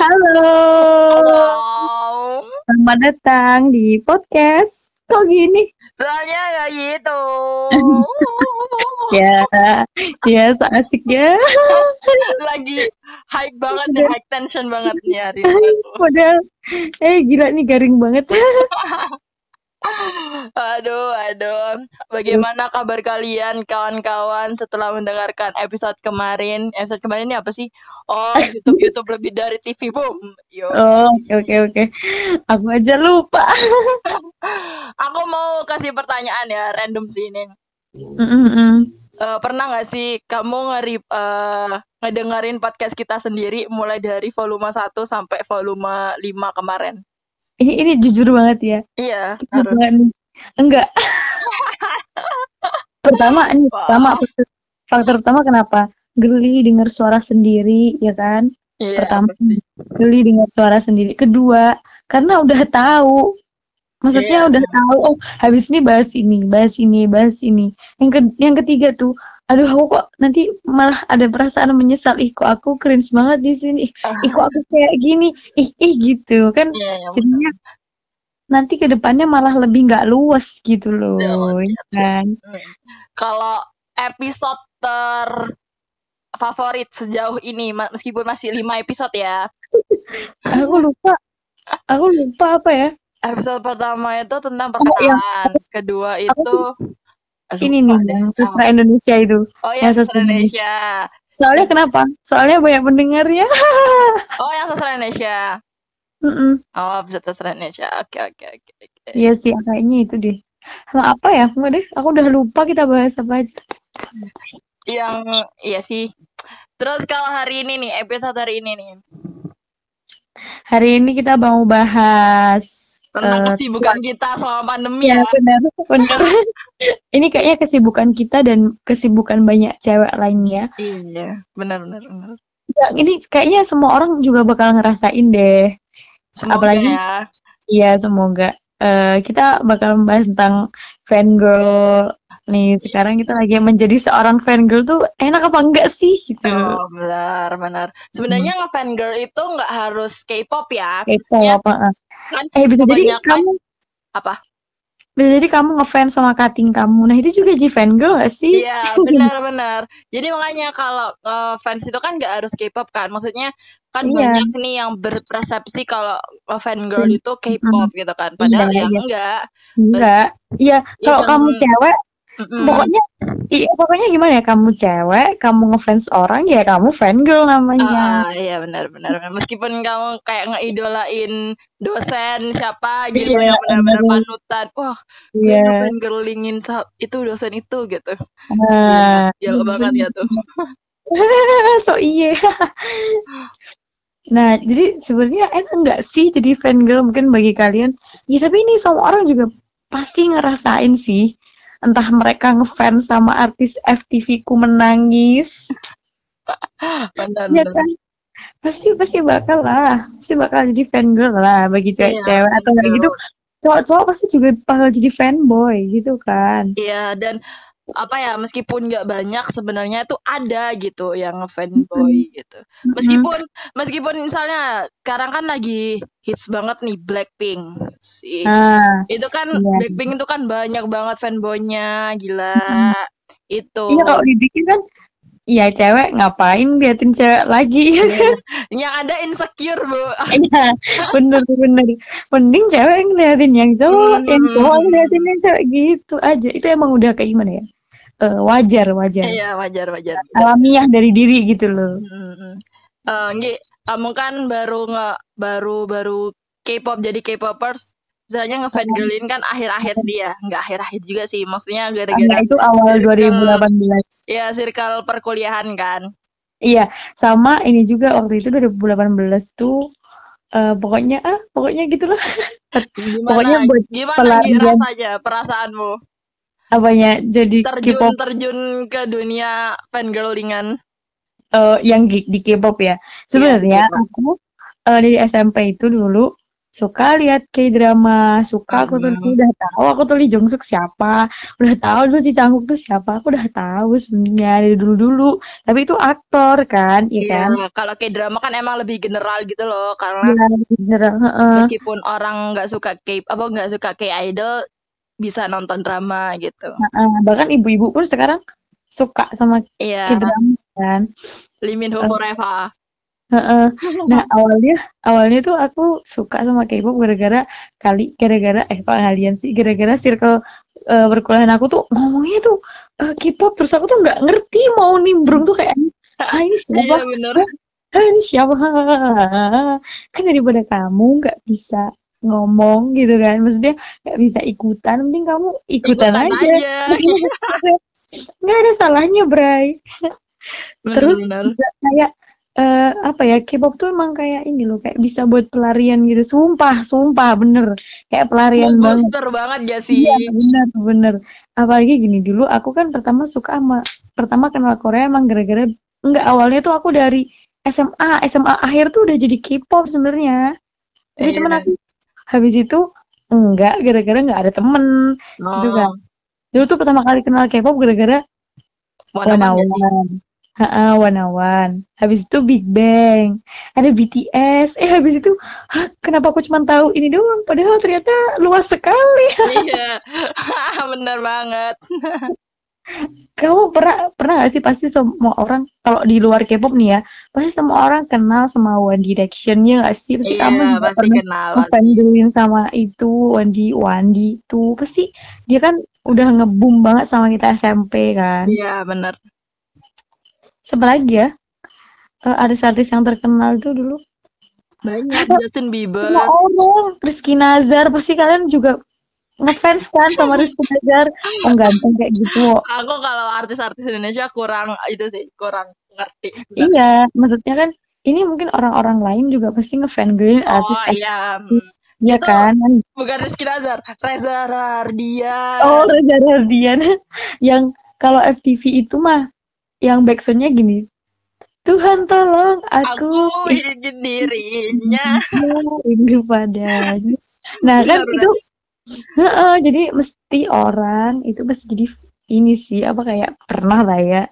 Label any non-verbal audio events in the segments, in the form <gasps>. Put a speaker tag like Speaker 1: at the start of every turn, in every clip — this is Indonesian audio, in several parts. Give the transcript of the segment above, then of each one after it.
Speaker 1: Halo.
Speaker 2: Halo.
Speaker 1: Selamat datang di podcast. Kok gini?
Speaker 2: Soalnya ya gitu.
Speaker 1: Ya, ya so asik ya.
Speaker 2: Lagi hype banget nih, high tension banget nih hari ini.
Speaker 1: Eh gila nih garing banget. <laughs>
Speaker 2: Aduh, aduh. Bagaimana kabar kalian kawan-kawan setelah mendengarkan episode kemarin? Episode kemarin ini apa sih? Oh, <laughs> YouTube YouTube lebih dari TV boom. Yo.
Speaker 1: Oh, oke oke oke. Aku aja lupa. <laughs>
Speaker 2: Aku mau kasih pertanyaan ya, random sih ini.
Speaker 1: Mm-mm.
Speaker 2: Eh, pernah nggak sih kamu ngeri eh, ngedengerin podcast kita sendiri mulai dari volume 1 sampai volume 5 kemarin?
Speaker 1: Ini ini jujur banget ya.
Speaker 2: Iya, harus.
Speaker 1: Enggak. <laughs> Pertama ini
Speaker 2: Wah.
Speaker 1: pertama faktor, faktor pertama kenapa? Geli dengar suara sendiri, ya kan?
Speaker 2: Iya,
Speaker 1: Pertama.
Speaker 2: pasti.
Speaker 1: geli dengar suara sendiri. Kedua, karena udah tahu. Maksudnya
Speaker 2: Iya.
Speaker 1: udah tahu, oh habis ini bahas ini, bahas ini, bahas ini. Yang ke yang ketiga tuh, aduh aku kok nanti malah ada perasaan menyesal, ih kok aku cringe banget di sini,
Speaker 2: Ah.
Speaker 1: ih kok aku kayak gini, ih ih gitu kan.
Speaker 2: Iya, iya,
Speaker 1: Jadinya nanti ke depannya malah lebih nggak luas gitu loh, ya
Speaker 2: siap, siap.
Speaker 1: kan?
Speaker 2: Hmm. Kalau episode terfavorit sejauh ini, meskipun masih 5 episode ya. <laughs>
Speaker 1: Aku lupa, aku lupa apa ya?
Speaker 2: Episode pertama itu tentang
Speaker 1: Oh, yang-
Speaker 2: perkenalan, kedua itu Aduh,
Speaker 1: Ini nih yang sastra Indonesia itu.
Speaker 2: Oh,
Speaker 1: yang
Speaker 2: yang sastra
Speaker 1: sastra
Speaker 2: Indonesia.
Speaker 1: Soalnya kenapa? Soalnya banyak pendengarnya. <laughs>
Speaker 2: Oh, yang sastra Indonesia.
Speaker 1: Mm-mm.
Speaker 2: Oh, episode sastra Indonesia. Oke, oke, oke. oke.
Speaker 1: Iya sih, kayaknya itu deh. Sama apa ya? Enggak deh, aku udah lupa kita bahas apa aja.
Speaker 2: Yang iya sih. Terus kalau hari ini nih, episode hari ini nih,
Speaker 1: Hari ini kita mau bahas
Speaker 2: tentang
Speaker 1: eh,
Speaker 2: kesibukan kita selama pandemi
Speaker 1: ya
Speaker 2: ya.
Speaker 1: benar, <laughs> benar. <laughs> Ini kayaknya kesibukan kita dan kesibukan banyak cewek lainnya.
Speaker 2: Iya, benar benar benar.
Speaker 1: Ya, ini kayaknya semua orang juga bakal ngerasain deh.
Speaker 2: Semoga
Speaker 1: Apalagi-
Speaker 2: ya.
Speaker 1: Iya, semoga. Eh, kita bakal membahas tentang fangirl. Nih, sekarang kita lagi menjadi seorang fangirl tuh enak apa enggak sih gitu.
Speaker 2: Oh, benar benar. Sebenarnya ngefan girl itu nggak harus K-pop ya.
Speaker 1: Ah.
Speaker 2: Kan
Speaker 1: Eh, bisa jadi kamu
Speaker 2: apa?
Speaker 1: bisa jadi kamu ngefans sama cutting kamu. Nah, itu juga jadi fangirl gak sih?
Speaker 2: Iya, <laughs> benar-benar. Jadi makanya kalau eh, fans itu kan nggak harus K-pop kan. Maksudnya kan
Speaker 1: Iya.
Speaker 2: banyak nih yang berpersepsi kalau eh, fan girl
Speaker 1: Hmm.
Speaker 2: itu K-pop gitu kan. Padahal
Speaker 1: Iya,
Speaker 2: ya
Speaker 1: iya.
Speaker 2: enggak.
Speaker 1: Enggak. Iya, kalau
Speaker 2: Yang-
Speaker 1: kamu cewek,
Speaker 2: Mm-mm.
Speaker 1: pokoknya iya, pokoknya gimana ya? Kamu cewek, kamu ngefans orang ya kamu fangirl namanya.
Speaker 2: Ah, iya benar benar. Meskipun kamu kayak ngeidolain dosen siapa gitu
Speaker 1: Iya,
Speaker 2: yang benar-benar
Speaker 1: benar.
Speaker 2: panutan. Wah, gue
Speaker 1: Iya.
Speaker 2: sa- itu dosen itu gitu.
Speaker 1: Nah,
Speaker 2: Gila banget ya tuh. <laughs>
Speaker 1: so iya. Nah, jadi sebenarnya enak enggak sih jadi fangirl mungkin bagi kalian? Ya, tapi ini semua orang juga pasti ngerasain sih. Entah mereka ngefans sama artis FTV ku menangis, <laughs>
Speaker 2: Benar
Speaker 1: ya kan? Pasti pasti bakal lah, pasti bakal jadi fangirl lah bagi
Speaker 2: Iya,
Speaker 1: cewek-cewek atau kayak gitu. Cowok-cowok pasti juga bakal jadi fanboy gitu kan?
Speaker 2: Iya, dan apa ya, meskipun nggak banyak sebenarnya itu ada gitu yang ngefanboy gitu. Meskipun meskipun misalnya sekarang kan lagi hits banget nih Blackpink sih.
Speaker 1: Nah,
Speaker 2: Itu kan
Speaker 1: Iya.
Speaker 2: Blackpink itu kan banyak banget fanboynya, gila. Itu.
Speaker 1: iya kalau dibikin kan, iya cewek ngapain liatin cewek lagi? <laughs>
Speaker 2: Yang ada insecure, Bu.
Speaker 1: Iya, bener bener. Mending cewek ngeliatin yang cowok, yang
Speaker 2: Hmm.
Speaker 1: cowok ngeliatin yang cewek gitu aja. Itu emang udah kayak gimana ya? Eh, wajar, wajar.
Speaker 2: Iya, wajar, wajar.
Speaker 1: Alamiah dari diri gitu loh.
Speaker 2: Hmm. Eh, Nggi, kamu kan baru nge baru baru K-pop jadi K-popers. Misalnya ngefangirlin kan akhir-akhir dia, nggak akhir-akhir juga sih, maksudnya gara-gara
Speaker 1: itu awal
Speaker 2: circle-
Speaker 1: 2018.
Speaker 2: ya circle perkuliahan kan.
Speaker 1: Iya, sama ini juga waktu itu 2018 tuh eh, pokoknya ah, pokoknya gitulah. Pokoknya
Speaker 2: Gimana
Speaker 1: buat
Speaker 2: gimana
Speaker 1: pelarian.
Speaker 2: rasanya perasaanmu
Speaker 1: apanya jadi
Speaker 2: terjun
Speaker 1: K-pop
Speaker 2: terjun ke dunia fangirlingan?
Speaker 1: eh, yang di, di K-pop ya. Sebenarnya
Speaker 2: K-pop.
Speaker 1: aku eh, dari SMP itu dulu suka lihat K-drama, suka aku tuh
Speaker 2: Hmm.
Speaker 1: udah tahu aku tuh Lee Jong Suk siapa, udah tahu dulu si Changguk tuh siapa, aku udah tahu sebenarnya dari dulu-dulu. Tapi itu aktor kan, iya kan?
Speaker 2: Iya, kalau kayak drama kan emang lebih general gitu loh, karena
Speaker 1: Iya, bener, heeh.
Speaker 2: meskipun orang nggak suka K apa nggak suka K-idol bisa nonton drama gitu.
Speaker 1: Heeh, bahkan ibu-ibu pun sekarang suka sama
Speaker 2: Iya,
Speaker 1: K-drama kan.
Speaker 2: Lee Min Ho forever.
Speaker 1: Heeh. Nah, <laughs> awalnya awalnya tuh aku suka sama K-pop gara-gara kali gara-gara eh kok kalian sih gara-gara circle eh, perkuliahan aku tuh ngomongnya tuh eh, K-pop terus aku tuh nggak ngerti mau nimbrung tuh kayak ah <laughs> ini siapa?
Speaker 2: Iya bener. <laughs>
Speaker 1: Ah, ini siapa? Kan daripada kamu nggak bisa ngomong gitu kan. Maksudnya nggak bisa ikutan, mending kamu ikutan,
Speaker 2: Ikutan
Speaker 1: aja.
Speaker 2: aja. <laughs>
Speaker 1: Nggak ada salahnya, Bray. Terus kayak eh, apa ya K-pop tuh emang kayak ini loh kayak bisa buat pelarian gitu sumpah sumpah bener kayak pelarian banget
Speaker 2: booster banget gak sih?
Speaker 1: iya bener bener apalagi gini dulu aku kan pertama suka sama pertama kenal Korea emang gara-gara enggak awalnya tuh aku dari SMA SMA akhir tuh udah jadi K-pop sebenarnya tapi
Speaker 2: Iya.
Speaker 1: cuman aku habis itu enggak gara-gara nggak ada temen gitu kan
Speaker 2: Oh,
Speaker 1: dulu tuh pertama kali kenal K-pop gara-gara. Heeh, One One. Habis itu Big Bang. Ada BTS. Eh, habis itu, hah, kenapa aku cuma tahu ini doang? Padahal ternyata luas sekali.
Speaker 2: Iya, <laughs> bener banget. <laughs>
Speaker 1: Kamu pernah pernah gak sih pasti semua orang kalau di luar K-pop nih ya, pasti semua orang kenal sama One Direction ya gak sih? Pasti kamu
Speaker 2: Iya,
Speaker 1: juga
Speaker 2: pasti
Speaker 1: pernah
Speaker 2: kenal.
Speaker 1: ngefanboyin sama itu Wandi Wandi itu pasti dia kan udah ngebum banget sama kita SMP kan.
Speaker 2: Iya, bener.
Speaker 1: Siapa lagi ya? Eh, artis-artis yang terkenal itu dulu
Speaker 2: Banyak Justin Bieber.
Speaker 1: Semua orang Rizky Nazar pasti kalian juga ngefans kan sama Rizky Nazar <laughs> oh ganteng kayak gitu.
Speaker 2: Aku kalau artis-artis Indonesia kurang itu sih, kurang ngerti.
Speaker 1: iya maksudnya kan ini mungkin orang-orang lain juga pasti ngefan girlin
Speaker 2: Oh
Speaker 1: artis
Speaker 2: iya,
Speaker 1: Iya
Speaker 2: Itu-
Speaker 1: kan?
Speaker 2: bukan Rizky Nazar, Reza Rardian.
Speaker 1: oh Reza Radian <laughs> yang kalau FTV itu mah yang backsoundnya gini. Tuhan tolong
Speaker 2: aku.
Speaker 1: Aku
Speaker 2: ingin dirinya. <laughs>
Speaker 1: rindu padanya. Nah kan
Speaker 2: Benar,
Speaker 1: itu Heeh, jadi mesti orang itu mesti jadi ini sih apa kayak pernah lah ya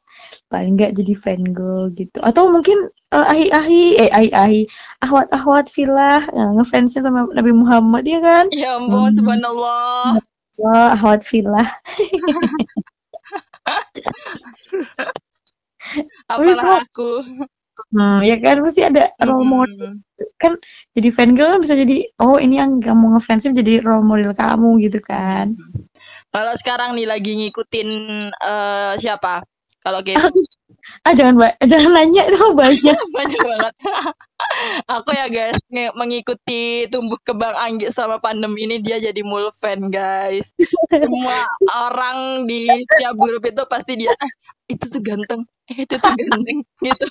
Speaker 1: paling nggak jadi fan girl gitu atau mungkin eh, ahi-ahi eh ahi-ahi ahwat-ahwat filah eh, ngefansnya sama Nabi Muhammad ya kan
Speaker 2: Ya ampun,
Speaker 1: Hmm.
Speaker 2: subhanallah.
Speaker 1: wah ahwat filah <laughs>
Speaker 2: Apalah aku.
Speaker 1: Hmm, ya kan? Pasti ada role model.
Speaker 2: Hmm.
Speaker 1: jadi fan girl kan bisa jadi oh ini yang kamu ngefansin jadi role model kamu gitu kan.
Speaker 2: Kalau sekarang nih lagi ngikutin eh, siapa? Kalau game <laughs>
Speaker 1: ah jangan <laughs> jangan nanya itu banyak <laughs>
Speaker 2: banyak banget. <laughs> Aku ya guys mengikuti tumbuh kembang Anggi selama pandemi ini dia jadi mul fan guys. Semua orang di tiap grup itu pasti dia eh, itu tuh ganteng, eh, itu tuh ganteng gitu.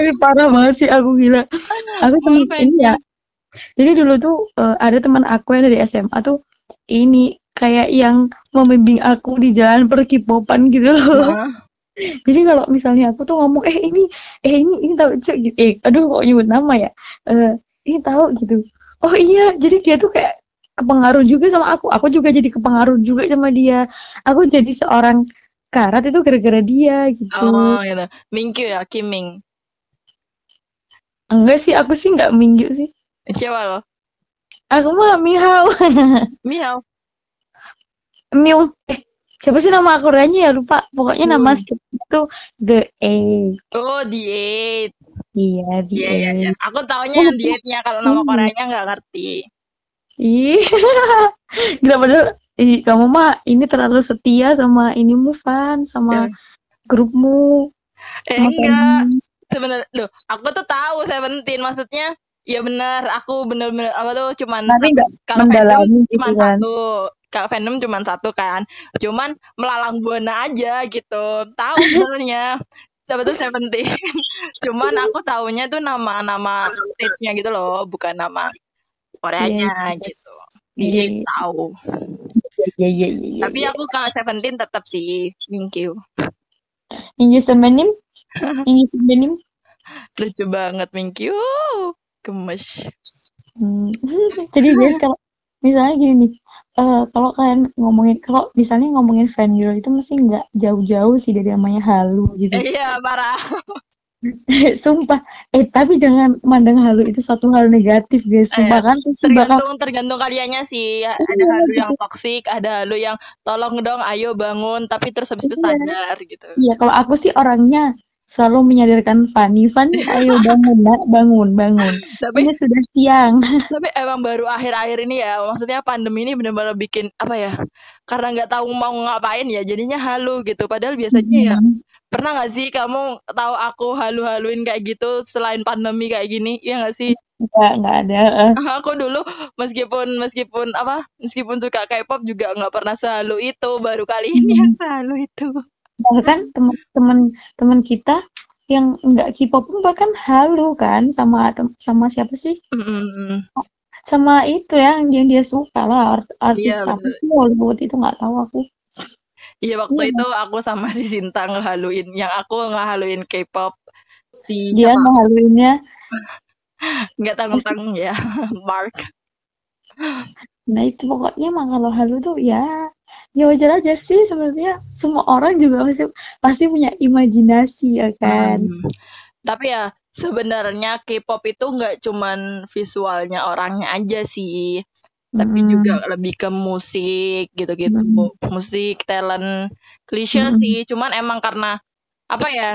Speaker 1: Ini parah banget sih aku gila. Aku temen ini ya. Jadi dulu tuh eh, ada teman aku yang dari SMA tuh ini kayak yang membimbing aku di jalan perkipopan gitu loh.
Speaker 2: Nah,
Speaker 1: Jadi kalau misalnya aku tuh ngomong eh ini eh ini ini tahu cek gitu. Eh aduh kok nyebut nama ya. Eh ini tahu gitu. Oh iya, jadi dia tuh kayak kepengaruh juga sama aku. Aku juga jadi kepengaruh juga sama dia. Aku jadi seorang karat itu gara-gara dia gitu.
Speaker 2: oh gitu. Mingkyu ya, Kiming.
Speaker 1: Enggak sih, aku sih nggak minggu sih.
Speaker 2: Siapa lo?
Speaker 1: Aku mah Mihao.
Speaker 2: Miao. <laughs>
Speaker 1: Myung eh siapa sih nama Koreanya ya lupa pokoknya nama
Speaker 2: Hmm.
Speaker 1: Itu The Eight
Speaker 2: Oh, diet.
Speaker 1: iya The
Speaker 2: Iya, iya, iya.
Speaker 1: Eight
Speaker 2: Aku taunya yang dietnya kalau nama
Speaker 1: Hmm. <laughs>
Speaker 2: Koreanya nggak ngerti.
Speaker 1: ih <laughs> gila padahal ih, kamu mah ini terlalu setia sama inimu fan sama
Speaker 2: Ya.
Speaker 1: grupmu
Speaker 2: Eh,
Speaker 1: sama
Speaker 2: enggak. Sebenarnya, loh, aku tuh tahu Seventeen maksudnya. Ya benar, aku bener-bener apa tuh cuman
Speaker 1: tapi
Speaker 2: kalau fandom
Speaker 1: mendalami gitu
Speaker 2: cuma
Speaker 1: kan
Speaker 2: satu. Kalau fandom cuma satu kan. Cuman melalang buana aja gitu. Tahu sebenarnya. Siapa tuh Seventeen. <laughs> cuman aku taunya tuh nama-nama stage-nya gitu loh, bukan nama Koreanya gitu.
Speaker 1: Iya,
Speaker 2: Iya,
Speaker 1: iya.
Speaker 2: tahu.
Speaker 1: iya iya iya iya
Speaker 2: Tapi aku kalau Seventeen tetap sih Minkyu.
Speaker 1: ini semenim <laughs> ini semenim
Speaker 2: Lucu banget Minkyu. Gemes.
Speaker 1: Hmm. Jadi guys kalau misalnya gini nih, uh, kalau kalian ngomongin kalau misalnya ngomongin fan girl itu mesti nggak jauh-jauh sih dari namanya halu gitu.
Speaker 2: Iya, parah. <laughs>
Speaker 1: Sumpah. Eh, tapi jangan mandang halu itu suatu hal negatif, guys. Sumpah
Speaker 2: Eh,
Speaker 1: kan pasti
Speaker 2: tergantung
Speaker 1: bakal
Speaker 2: tergantung kaliannya sih. Ada
Speaker 1: Iya,
Speaker 2: halu yang
Speaker 1: gitu.
Speaker 2: toksik, ada halu yang tolong dong, ayo bangun, tapi terus habis itu
Speaker 1: Iya.
Speaker 2: sadar gitu.
Speaker 1: Iya, kalau aku sih orangnya selalu menyadarkan Fanny, Fanny, <laughs> ayo bangun, nak, bangun, bangun.
Speaker 2: Tapi
Speaker 1: Ini sudah siang. <laughs>
Speaker 2: tapi emang baru akhir-akhir ini ya, maksudnya pandemi ini benar-benar bikin apa ya? Karena nggak tahu mau ngapain ya, jadinya halu gitu. Padahal biasanya ya
Speaker 1: Hmm.
Speaker 2: pernah nggak sih kamu tahu aku halu-haluin kayak gitu selain pandemi kayak gini? Iya nggak sih?
Speaker 1: Enggak, enggak ada. eh. <laughs>
Speaker 2: Aku dulu meskipun meskipun apa? Meskipun suka K-pop juga nggak pernah sehalu itu. Baru kali ini yang
Speaker 1: Hmm.
Speaker 2: sehalu itu.
Speaker 1: Bahkan teman-teman teman kita yang enggak K-pop pun bahkan halu kan sama sama siapa sih?
Speaker 2: Mm-mm.
Speaker 1: Sama itu ya yang dia, suka lah art- artis
Speaker 2: Iya
Speaker 1: apa
Speaker 2: bener.
Speaker 1: sih Hollywood itu nggak tahu aku.
Speaker 2: Iya waktu
Speaker 1: Iya,
Speaker 2: itu aku sama si Sinta ngehaluin, yang aku ngehaluin K-pop si
Speaker 1: dia
Speaker 2: siapa?
Speaker 1: ngehaluinnya <laughs>
Speaker 2: Nggak tanggung-tanggung ya, <laughs> Mark.
Speaker 1: Nah itu pokoknya mah kalau halu tuh ya ya wajar aja sih sebenarnya semua orang juga pasti pasti punya imajinasi ya kan.
Speaker 2: Hmm. Tapi ya sebenarnya K-pop itu nggak cuman visualnya orangnya aja sih, tapi
Speaker 1: Mm-mm.
Speaker 2: juga lebih ke musik gitu-gitu.
Speaker 1: Mm-mm.
Speaker 2: Musik, talent, klise
Speaker 1: Mm-mm.
Speaker 2: sih. Cuman emang karena apa ya?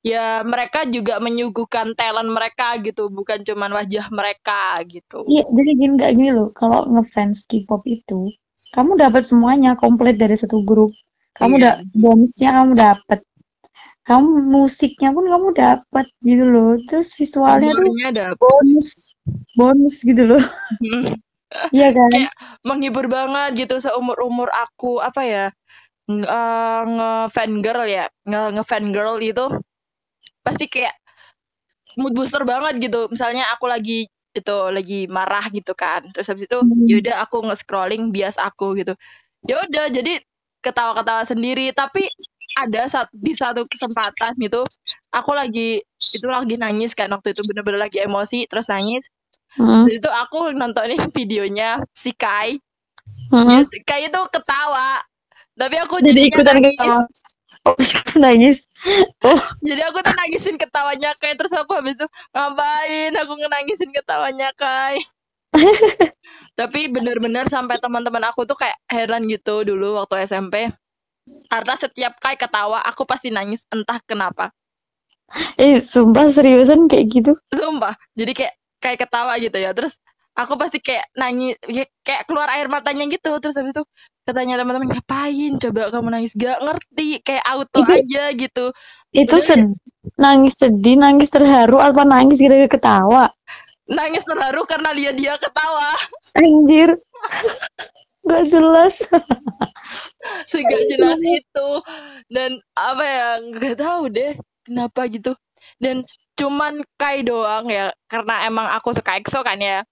Speaker 2: Ya mereka juga menyuguhkan talent mereka gitu, bukan cuman wajah mereka gitu.
Speaker 1: Iya jadi gini nggak gini loh kalau ngefans K-pop itu kamu dapat semuanya komplit dari satu grup. Kamu
Speaker 2: Iya.
Speaker 1: udah dance-nya kamu dapat. Kamu musiknya pun kamu dapat gitu loh. Terus visualnya tuh
Speaker 2: Humornya dapet.
Speaker 1: bonus bonus gitu loh. <laughs> Iya kan?
Speaker 2: kayak menghibur banget gitu seumur umur aku apa ya nge eh, nge-fan girl ya nge nge-fan girl itu pasti kayak mood booster banget gitu misalnya aku lagi itu lagi marah gitu kan terus habis itu
Speaker 1: Hmm.
Speaker 2: yaudah aku nge-scrolling bias aku gitu ya udah jadi ketawa-ketawa sendiri tapi ada saat di satu kesempatan gitu aku lagi itu lagi nangis kan waktu itu bener-bener lagi emosi terus nangis
Speaker 1: Hmm.
Speaker 2: Terus itu aku nontonin videonya si Kai
Speaker 1: Hmm.
Speaker 2: Ya, Kai itu ketawa tapi aku
Speaker 1: Jadi ikutan
Speaker 2: nangis
Speaker 1: ketawa. Oh, <laughs> nangis. Oh,
Speaker 2: jadi aku tuh nangisin ketawanya Kai terus aku habis itu ngapain? Aku ngenangisin ketawanya Kai. <laughs> Tapi bener-bener sampai teman-teman aku tuh kayak heran gitu dulu waktu SMP karena setiap Kai ketawa aku pasti nangis entah kenapa.
Speaker 1: Eh sumpah seriusan kayak gitu.
Speaker 2: sumpah. Jadi kayak kayak ketawa gitu ya. Terus aku pasti kayak nangis ya, kayak keluar air matanya gitu. Terus habis itu katanya teman-teman ngapain? Coba kamu nangis. Gak ngerti kayak auto
Speaker 1: Itu-
Speaker 2: aja gitu.
Speaker 1: Itu sed nangis sedih, nangis terharu, apa nangis gara-gara ketawa?
Speaker 2: nangis terharu karena lihat dia ketawa.
Speaker 1: Anjir. Gak jelas.
Speaker 2: Gak jelas itu. Dan apa ya nggak tahu deh kenapa gitu. Dan cuman Kai doang ya karena emang aku suka EXO kan ya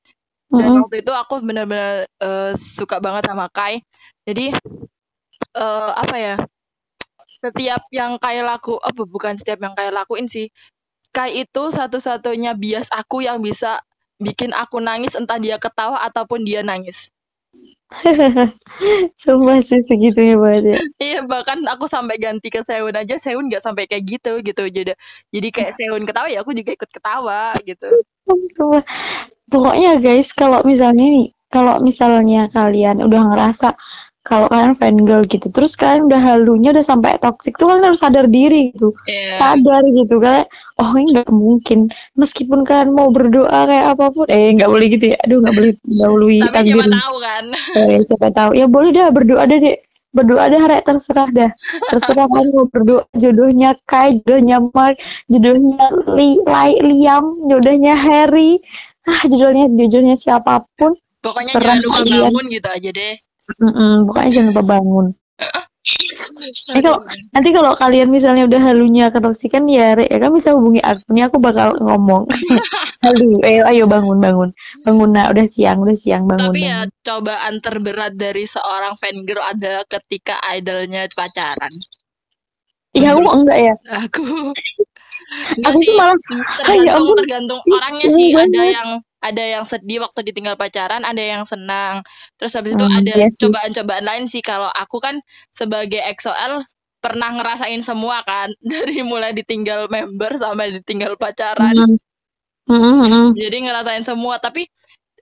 Speaker 2: dan
Speaker 1: Mm-mm.
Speaker 2: waktu itu aku benar-benar eh, suka banget sama Kai. Jadi eh, apa ya setiap yang Kai laku apa bukan setiap yang Kai lakuin sih. Kai itu satu-satunya bias aku yang bisa bikin aku nangis entah dia ketawa ataupun dia nangis <laughs>
Speaker 1: Sumpah sih segitunya banget ya.
Speaker 2: Iya bahkan aku sampai ganti ke Sehun aja Sehun nggak sampai kayak gitu gitu jadi jadi kayak Sehun ketawa ya aku juga ikut ketawa gitu
Speaker 1: Sumpah. Pokoknya guys, kalau misalnya nih, kalau misalnya kalian udah ngerasa kalau kalian fangirl gitu, terus kalian udah halunya udah sampai toxic tuh kalian harus sadar diri gitu.
Speaker 2: Iya
Speaker 1: Sadar gitu kayak oh ini nggak mungkin. Meskipun kalian mau berdoa kayak apa pun, eh nggak boleh gitu ya. Aduh nggak boleh dahului
Speaker 2: tapi siapa tahu kan
Speaker 1: Eh, siapa tahu. Ya boleh dah berdoa deh, Dek. Berdoa deh, Rek. Terserah dah. Terserah <laughs> kalian mau berdoa. Jodohnya Kai, jodohnya Mark, jodohnya Li, Lai, Liam, jodohnya Harry. Ah, jodohnya jodohnya siapa
Speaker 2: pun.
Speaker 1: pokoknya
Speaker 2: jangan lupa
Speaker 1: kalian.
Speaker 2: bangun gitu aja deh
Speaker 1: Mm-mm, pokoknya jangan lupa bangun. Nanti kalau, nanti kalau kalian misalnya udah halunya ketoksikan ya, Rek, ya kan bisa hubungi aku. Nih aku bakal ngomong. <laughs> Halu, eh, ayo bangun, bangun. Bangun, nah. Udah siang, udah siang, bangun.
Speaker 2: tapi ya
Speaker 1: bangun.
Speaker 2: cobaan terberat dari seorang fangirl adalah ketika idolnya pacaran
Speaker 1: Iya, aku enggak ya.
Speaker 2: aku Enggak
Speaker 1: Aku
Speaker 2: sih
Speaker 1: malah, ah, ya
Speaker 2: tergantung
Speaker 1: ampun.
Speaker 2: tergantung orangnya sih ada yang ada yang sedih waktu ditinggal pacaran, ada yang senang. Terus habis itu
Speaker 1: Hmm,
Speaker 2: ada
Speaker 1: iya
Speaker 2: cobaan-cobaan lain sih. Kalau aku kan sebagai EXO-L pernah ngerasain semua kan, <laughs> dari mulai ditinggal member sampai ditinggal pacaran.
Speaker 1: Hmm. Hmm, hmm, hmm.
Speaker 2: Jadi ngerasain semua, tapi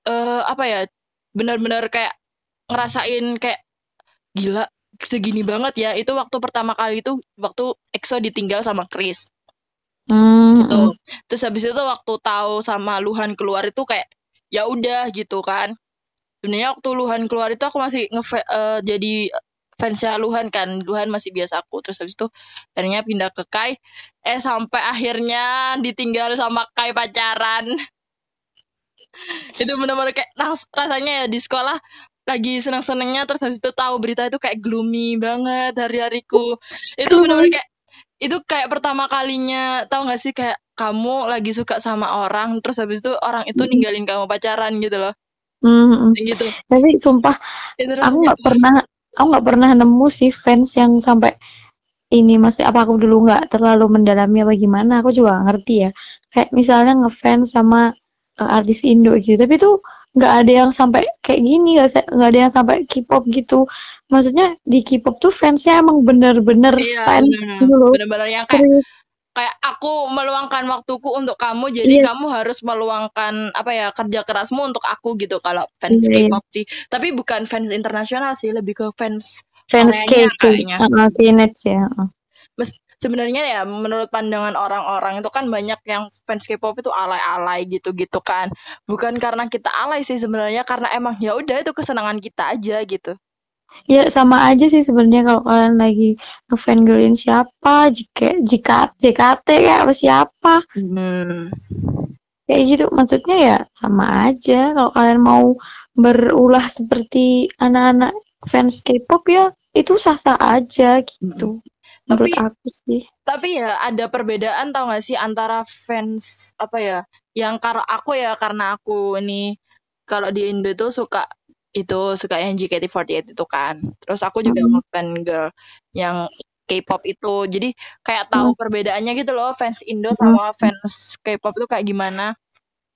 Speaker 2: eh apa ya? Benar-benar kayak ngerasain kayak gila segini banget ya. Itu waktu pertama kali itu waktu EXO ditinggal sama Chris.
Speaker 1: Hmm,
Speaker 2: gitu.
Speaker 1: hmm.
Speaker 2: Terus habis itu waktu tahu sama Luhan keluar itu kayak ya udah gitu kan. Sebenarnya waktu Luhan keluar itu aku masih nge eh, jadi fansnya Luhan kan. Luhan masih biasa aku. Terus habis itu akhirnya pindah ke Kai. Eh sampai akhirnya ditinggal sama Kai pacaran. <laughs> itu benar-benar kayak ras- rasanya ya di sekolah lagi senang-senangnya terus habis itu tahu berita itu kayak gloomy banget hari-hariku. Itu benar-benar kayak itu kayak pertama kalinya tahu gak sih? Kayak kamu lagi suka sama orang terus habis itu orang itu ninggalin kamu pacaran gitu loh.
Speaker 1: Hmm, hmm.
Speaker 2: gitu.
Speaker 1: Tapi sumpah
Speaker 2: itu
Speaker 1: aku
Speaker 2: rasanya
Speaker 1: nggak pernah aku nggak pernah nemu sih fans yang sampai ini. Masih apa aku dulu nggak terlalu mendalami apa gimana aku juga nggak ngerti ya. Kayak misalnya ngefans sama uh, artis Indo gitu. Tapi tuh nggak ada yang sampai kayak gini nggak ada yang sampai K-pop gitu. Maksudnya di K-pop tuh fansnya emang bener-bener
Speaker 2: iya
Speaker 1: fans
Speaker 2: bener
Speaker 1: gitu loh.
Speaker 2: Bener-bener yang kayak
Speaker 1: serius.
Speaker 2: kayak aku meluangkan waktuku untuk kamu jadi
Speaker 1: iya.
Speaker 2: kamu harus meluangkan apa ya kerja kerasmu untuk aku gitu kalau fans
Speaker 1: iya, iya.
Speaker 2: K-pop sih. Tapi bukan fans internasional sih lebih ke fans
Speaker 1: fans
Speaker 2: Koreanya
Speaker 1: K K
Speaker 2: kayaknya
Speaker 1: uh, K-net ya uh.
Speaker 2: Mes- sebenarnya ya menurut pandangan orang-orang itu kan banyak yang fans K-pop itu alay-alay gitu-gitu kan. Bukan karena kita alay sih sebenarnya karena emang ya udah itu kesenangan kita aja gitu.
Speaker 1: Ya sama aja sih sebenarnya kalau kalian lagi ngefangirlin siapa, jika jika JKT kayak apa siapa,
Speaker 2: Hmm.
Speaker 1: kayak gitu. Maksudnya ya sama aja. Kalau kalian mau berulah seperti anak-anak fans K-pop ya itu sah-sah aja gitu. Menurut
Speaker 2: Tapi
Speaker 1: aku sih.
Speaker 2: tapi ya ada perbedaan tau gak sih antara fans apa ya yang kalau aku ya karena aku ini kalau di Indo tuh suka itu suka yang JKT48 itu kan. Terus aku juga
Speaker 1: Mm,
Speaker 2: ngefan girl yang K-pop itu. Jadi kayak tahu
Speaker 1: mm,
Speaker 2: perbedaannya gitu loh fans Indo
Speaker 1: mm,
Speaker 2: sama fans K-pop tuh kayak gimana.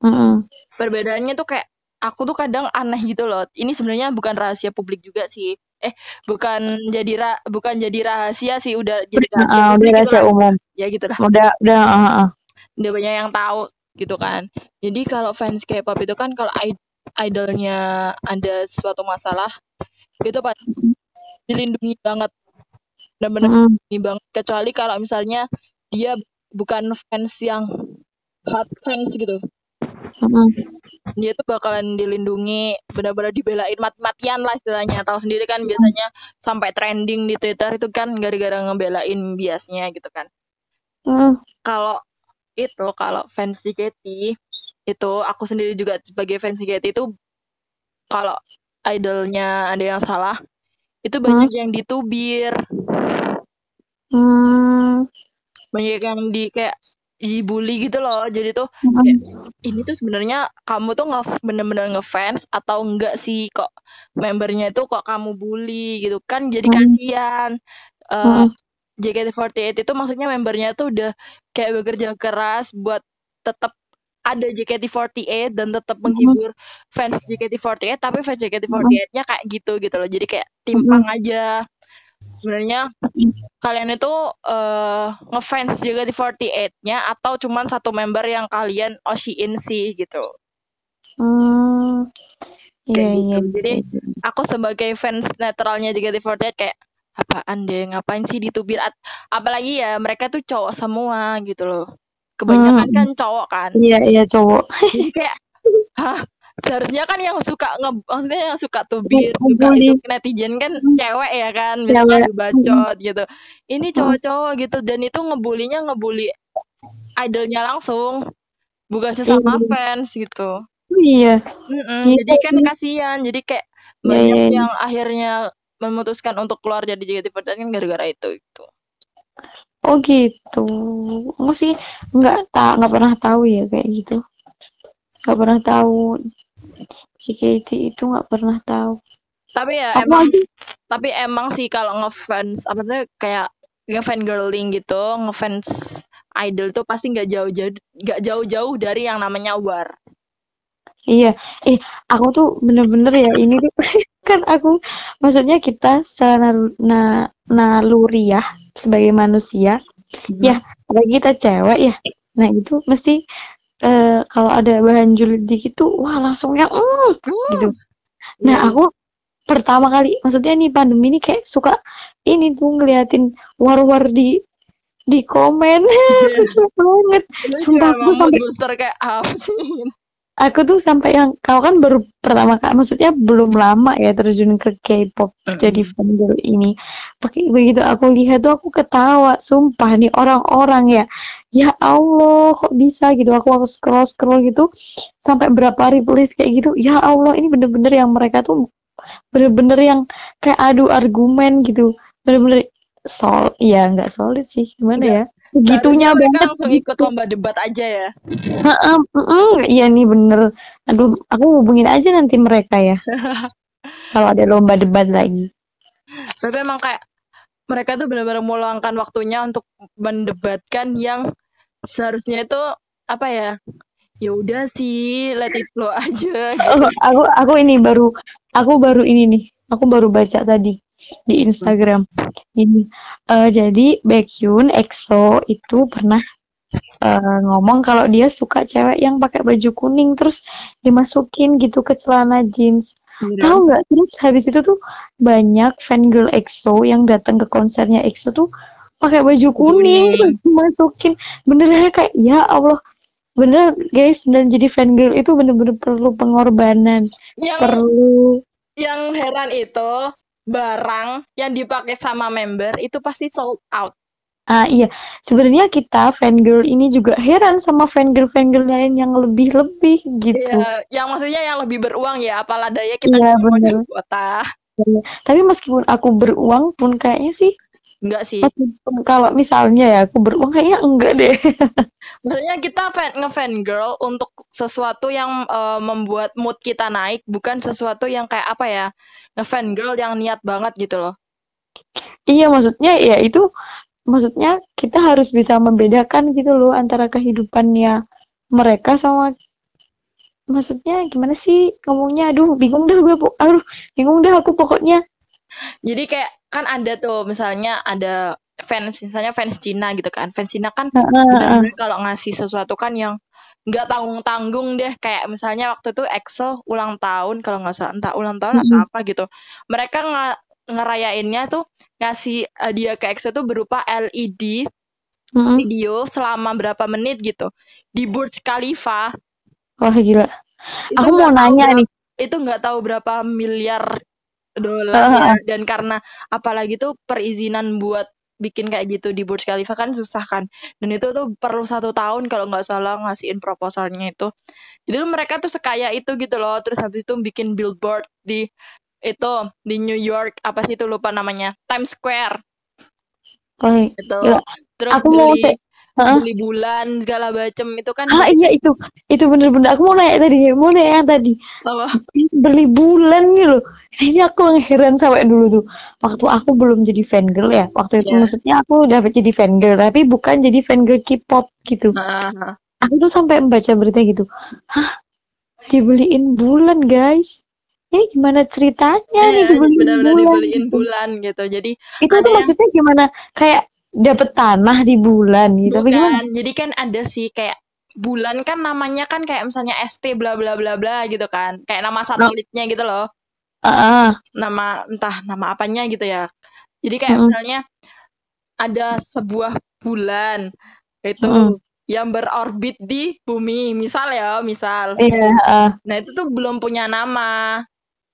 Speaker 1: mm.
Speaker 2: perbedaannya tuh kayak aku tuh kadang aneh gitu loh. Ini sebenarnya bukan rahasia publik juga sih. Eh, bukan jadi ra bukan jadi rahasia sih, udah jadi
Speaker 1: uh, udah
Speaker 2: gitu
Speaker 1: rahasia
Speaker 2: lah.
Speaker 1: umum.
Speaker 2: Ya gitu lah.
Speaker 1: Udah udah uh, uh.
Speaker 2: Udah banyak yang tahu gitu kan. Jadi kalau fans K-pop itu kan kalau id- idolnya ada suatu masalah, itu pasti dilindungi banget. Benar-benar
Speaker 1: Mm,
Speaker 2: dilindungi banget. Kecuali kalau misalnya dia bukan fans yang hard fans gitu. Dia tuh bakalan dilindungi benar-benar dibelain mati-matian lah istilahnya. Tahu sendiri kan biasanya sampai trending di Twitter itu kan gara-gara ngebelain biasnya gitu kan.
Speaker 1: Mm,
Speaker 2: kalau itu kalau fans JKT itu aku sendiri juga sebagai fans JKT itu kalau idolnya ada yang salah itu
Speaker 1: mm,
Speaker 2: banyak yang ditubir.
Speaker 1: Mm,
Speaker 2: banyak yang di kayak dibully gitu loh. Jadi tuh
Speaker 1: mm, mm.
Speaker 2: ini tuh sebenarnya kamu tuh nge bener-bener ngefans atau enggak sih kok membernya itu kok kamu bully gitu. Kan jadi
Speaker 1: Mm,
Speaker 2: kasihan. Eh,
Speaker 1: mm,
Speaker 2: JKT48 itu maksudnya membernya tuh udah kayak bekerja keras buat tetap ada JKT48 dan tetap
Speaker 1: mm,
Speaker 2: menghibur fans JKT48 tapi fans
Speaker 1: mm,
Speaker 2: JKT48-nya kayak gitu gitu loh. Jadi kayak timpang aja sebenarnya kalian itu eh ngefans JKT48-nya atau cuman satu member yang kalian oshiin sih gitu.
Speaker 1: Hmm, iya
Speaker 2: Kayak
Speaker 1: iya
Speaker 2: gitu. Jadi
Speaker 1: iya.
Speaker 2: aku sebagai fans netralnya JKT48 kayak apaan deh ngapain sih ditubir At- apalagi ya mereka tuh cowok semua gitu loh. Kebanyakan
Speaker 1: Hmm,
Speaker 2: kan cowok kan.
Speaker 1: iya iya cowok.
Speaker 2: Jadi kayak <laughs> hah seharusnya kan yang suka nge maksudnya yang suka tubir suka
Speaker 1: Ngebully
Speaker 2: itu netizen kan cewek ya kan misalnya
Speaker 1: Hmm,
Speaker 2: bacot gitu. Ini
Speaker 1: hmm,
Speaker 2: cowok-cowok gitu dan itu ngebulinya ngebully idolnya langsung bukan
Speaker 1: Iya
Speaker 2: sesama fans gitu.
Speaker 1: iya
Speaker 2: Mm-mm,
Speaker 1: iya
Speaker 2: jadi kan
Speaker 1: iya
Speaker 2: kasihan. Jadi kayak
Speaker 1: iya
Speaker 2: banyak
Speaker 1: iya.
Speaker 2: yang akhirnya memutuskan untuk keluar dari JKT48 kan gara-gara itu gitu.
Speaker 1: Oh gitu. Aku sih nggak tak nggak pernah tahu ya kayak gitu. Nggak pernah tahu JKT itu nggak pernah tahu.
Speaker 2: Tapi ya
Speaker 1: Aku
Speaker 2: emang
Speaker 1: aja.
Speaker 2: tapi emang sih kalau ngefans apa sih kayak ngefan girling gitu, ngefans idol tuh pasti nggak jauh-jauh nggak jauh-jauh dari yang namanya war.
Speaker 1: Iya, eh aku tuh bener-bener ya ini tuh <laughs> kan aku maksudnya kita secara na naluriah sebagai manusia,
Speaker 2: Hmm.
Speaker 1: ya apalagi kita cewek ya. Nah itu mesti eh, kalau ada bahan julid dikit tuh wah langsung yang mm, gitu. Nah
Speaker 2: Iya.
Speaker 1: aku pertama kali maksudnya nih pandemi ini kayak suka ini tuh ngeliatin war-war di di komen <laughs> Lucu banget. Sumpah, aku sampai-
Speaker 2: booster kayak apa sih?
Speaker 1: Aku tuh sampai yang kau kan baru pertama kali maksudnya belum lama ya terjun ke K-pop jadi fangirl ini. Pakai begitu aku lihat tuh aku ketawa, sumpah nih orang-orang ya. Ya Allah, kok bisa gitu. Aku harus scroll-scroll gitu sampai berapa replays kayak gitu. Ya Allah, ini bener-bener yang mereka tuh bener-bener yang kayak adu argumen gitu. Bener-bener sol, ya nggak solid sih. Gimana ya?
Speaker 2: Seharusnya mereka
Speaker 1: banget.
Speaker 2: langsung ikut lomba debat aja ya.
Speaker 1: Heeh, mm, iya nih bener. Aduh, aku hubungin aja nanti mereka ya. <laughs> Kalau ada lomba debat lagi.
Speaker 2: Tapi emang kayak mereka tuh benar-benar meluangkan waktunya untuk mendebatkan yang seharusnya itu apa ya? Ya udah sih, let it flow aja. gitu.
Speaker 1: Oh, aku aku ini baru aku baru ini nih. Aku baru baca tadi di Instagram. Ini eh, jadi Baekhyun EXO itu pernah eh, ngomong kalau dia suka cewek yang pakai baju kuning terus dimasukin gitu ke celana jeans.
Speaker 2: Gitu.
Speaker 1: Tahu nggak? Terus habis itu tuh banyak fangirl EXO yang datang ke konsernya EXO tuh pakai baju kuning
Speaker 2: Kuning.
Speaker 1: terus dimasukin. Bener kayak ya Allah. Bener guys, dan jadi fangirl itu bener-bener perlu pengorbanan.
Speaker 2: Yang
Speaker 1: Perlu
Speaker 2: yang heran itu barang yang dipakai sama member itu pasti sold out.
Speaker 1: Ah iya, sebenarnya kita fangirl ini juga heran sama fangirl-fangirl lain yang lebih-lebih gitu.
Speaker 2: Iya, yang maksudnya yang lebih beruang ya, apalah daya kita
Speaker 1: Iya, bener.
Speaker 2: kuota.
Speaker 1: Tapi meskipun aku beruang pun kayaknya sih,
Speaker 2: Enggak sih.
Speaker 1: kalau misalnya ya aku beruang kayaknya enggak deh. <laughs>
Speaker 2: Maksudnya kita fan ngefan girl untuk sesuatu yang eh, membuat mood kita naik, bukan sesuatu yang kayak apa ya, ngefan girl yang niat banget gitu loh.
Speaker 1: Iya, maksudnya ya itu, maksudnya kita harus bisa membedakan gitu loh antara kehidupannya mereka sama, maksudnya gimana sih ngomongnya? Aduh, bingung dah gue, aduh, bingung dah aku pokoknya.
Speaker 2: Jadi kayak kan ada tuh misalnya ada fans misalnya fans Cina gitu kan. Fans Cina kan kalau ngasih sesuatu kan yang nggak tanggung-tanggung deh kayak misalnya waktu itu EXO ulang tahun kalau nggak salah entah ulang tahun atau
Speaker 1: Mm-mm.
Speaker 2: apa gitu mereka nge- ngerayainnya tuh ngasih hadiah ke EXO tuh berupa LED
Speaker 1: Mm-mm.
Speaker 2: video selama berapa menit gitu di Burj Khalifa
Speaker 1: Wah gila.
Speaker 2: itu
Speaker 1: Aku
Speaker 2: nggak
Speaker 1: mau nanya
Speaker 2: berapa-
Speaker 1: nih.
Speaker 2: itu nggak tahu berapa miliar dolar. Ya dan karena apalagi tuh perizinan buat bikin kayak gitu di Burj Khalifa kan susah kan. Dan itu tuh perlu satu tahun kalau nggak salah ngasihin proposalnya itu. Jadi tuh mereka tuh sekaya itu gitu loh. Terus habis itu bikin billboard di itu di New York apa sih itu lupa namanya? Times Square.
Speaker 1: Wah,
Speaker 2: itu
Speaker 1: Gila.
Speaker 2: terus
Speaker 1: Aku mau
Speaker 2: beli
Speaker 1: te-
Speaker 2: Beli bulan segala macem itu kan
Speaker 1: Ah iya itu, itu bener-bener aku mau nanya tadi, mau nanya yang tadi
Speaker 2: apa
Speaker 1: beli bulan gitu. Ini aku heran sampai dulu tuh. Waktu aku belum jadi fangirl ya, waktu itu
Speaker 2: Iya.
Speaker 1: maksudnya aku udah jadi fangirl, tapi bukan jadi fangirl K-pop gitu.
Speaker 2: Heeh.
Speaker 1: Aku tuh sampai membaca berita gitu, hah dibeliin bulan guys? Ini gimana ceritanya nih
Speaker 2: Iya,
Speaker 1: dibeliin bulan?
Speaker 2: dibeliin
Speaker 1: gitu.
Speaker 2: bulan gitu jadi
Speaker 1: Itu tuh
Speaker 2: yang-
Speaker 1: maksudnya gimana? Kayak dapet tanah di bulan gitu, apa gimana?
Speaker 2: Bukan, jadi kan ada sih kayak bulan kan namanya kan kayak misalnya ST bla bla bla bla gitu kan. Kayak nama satelitnya gitu loh.
Speaker 1: Ah, ah.
Speaker 2: Nama entah nama apanya gitu ya. Jadi kayak
Speaker 1: Mm-mm.
Speaker 2: misalnya ada sebuah bulan itu
Speaker 1: Mm-mm.
Speaker 2: yang berorbit di bumi, misal ya, misal.
Speaker 1: Iya, ah,
Speaker 2: Nah, itu tuh belum punya nama.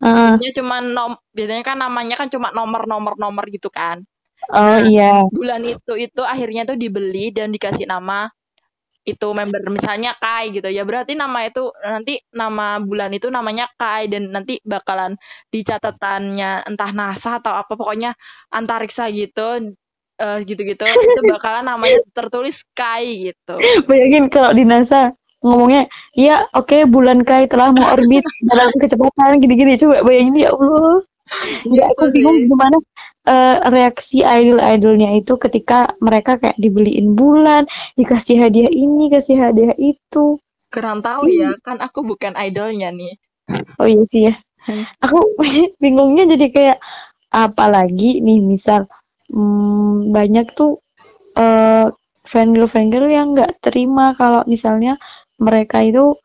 Speaker 1: ah.
Speaker 2: Dia cuma nom biasanya kan namanya kan cuma nomor-nomor nomor gitu kan.
Speaker 1: Oh
Speaker 2: Nah,
Speaker 1: iya.
Speaker 2: bulan itu itu akhirnya tuh dibeli dan dikasih nama itu member misalnya Kai gitu ya berarti nama itu nanti nama bulan itu namanya Kai dan nanti bakalan di catatannya entah NASA atau apa pokoknya antariksa gitu eh, gitu-gitu itu bakalan namanya tertulis Kai gitu
Speaker 1: Bayangin kalau di NASA ngomongnya, iya oke bulan Kai telah mengorbit <laughs> dalam kecepatan gini-gini. Coba bayangin ya Allah. Nggak, aku
Speaker 2: Gitu
Speaker 1: bingung gimana eh, reaksi idol-idolnya itu ketika mereka kayak dibeliin bulan, dikasih hadiah ini, kasih hadiah itu.
Speaker 2: kurang tahu ya kan aku bukan idolnya nih.
Speaker 1: Oh iya sih ya. Aku <laughs> bingungnya jadi kayak apalagi nih misal hmm, banyak tuh uh, fangirl fangirl yang nggak terima kalau misalnya mereka itu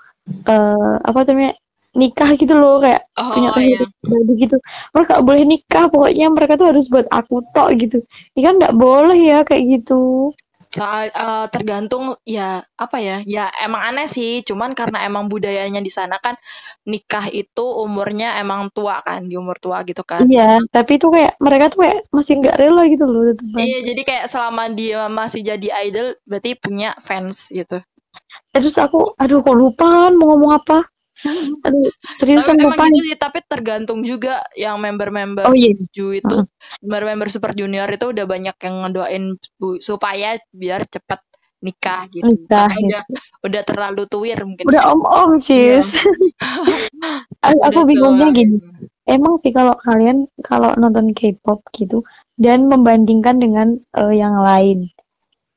Speaker 1: uh, apa namanya nikah gitu loh kayak
Speaker 2: oh,
Speaker 1: punya
Speaker 2: iya.
Speaker 1: baru gitu. Mereka gak boleh nikah pokoknya mereka tuh harus buat aku tok gitu. Ini kan nggak boleh ya kayak gitu.
Speaker 2: Soal uh, tergantung ya apa ya ya emang aneh sih. Cuman karena emang budayanya di sana kan nikah itu umurnya emang tua kan di umur tua gitu kan.
Speaker 1: Iya tapi itu kayak mereka tuh kayak masih nggak rela gitu loh
Speaker 2: iya jadi kayak selama dia masih jadi idol berarti punya fans gitu.
Speaker 1: Terus aku aduh kok lupa mau ngomong apa <laughs> Aduh, seriusan
Speaker 2: tapi
Speaker 1: lupa.
Speaker 2: gitu tapi tergantung juga yang member-member
Speaker 1: oh, iya.
Speaker 2: Ju itu, uh member-member Super Junior itu udah banyak yang ngedoain supaya biar cepet nikah gitu.
Speaker 1: Nikah,
Speaker 2: gitu. udah udah terlalu tuir mungkin.
Speaker 1: Udah om-om sih. Ya. aku bingungnya gini. Emang sih kalau kalian kalau nonton K-pop gitu dan membandingkan dengan uh, yang lain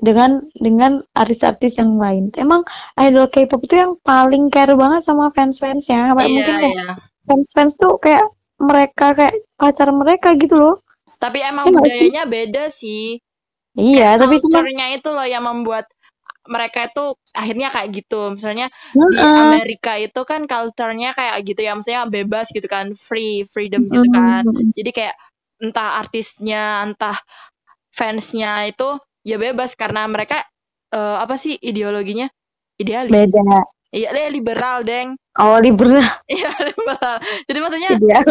Speaker 1: dengan dengan artis-artis yang lain. Emang idol K-pop itu yang paling care banget sama fans-fansnya. Kayak
Speaker 2: iya,
Speaker 1: mungkin kayak
Speaker 2: iya.
Speaker 1: fans-fans tuh kayak mereka kayak pacar mereka gitu loh.
Speaker 2: Tapi emang ya, budayanya sih? beda sih.
Speaker 1: Iya, kayak tapi cuma
Speaker 2: itu loh yang membuat mereka itu akhirnya kayak gitu. Misalnya uh, di Amerika itu kan culture-nya kayak gitu ya, maksudnya bebas gitu kan, free, freedom gitu kan. Uh, Jadi kayak entah artisnya, entah fansnya itu ya bebas karena mereka uh, apa sih ideologinya? Idealis.
Speaker 1: Beda.
Speaker 2: Iya deh liberal deng.
Speaker 1: Oh liberal. <laughs>
Speaker 2: Iya liberal. Jadi maksudnya ya udah. <laughs>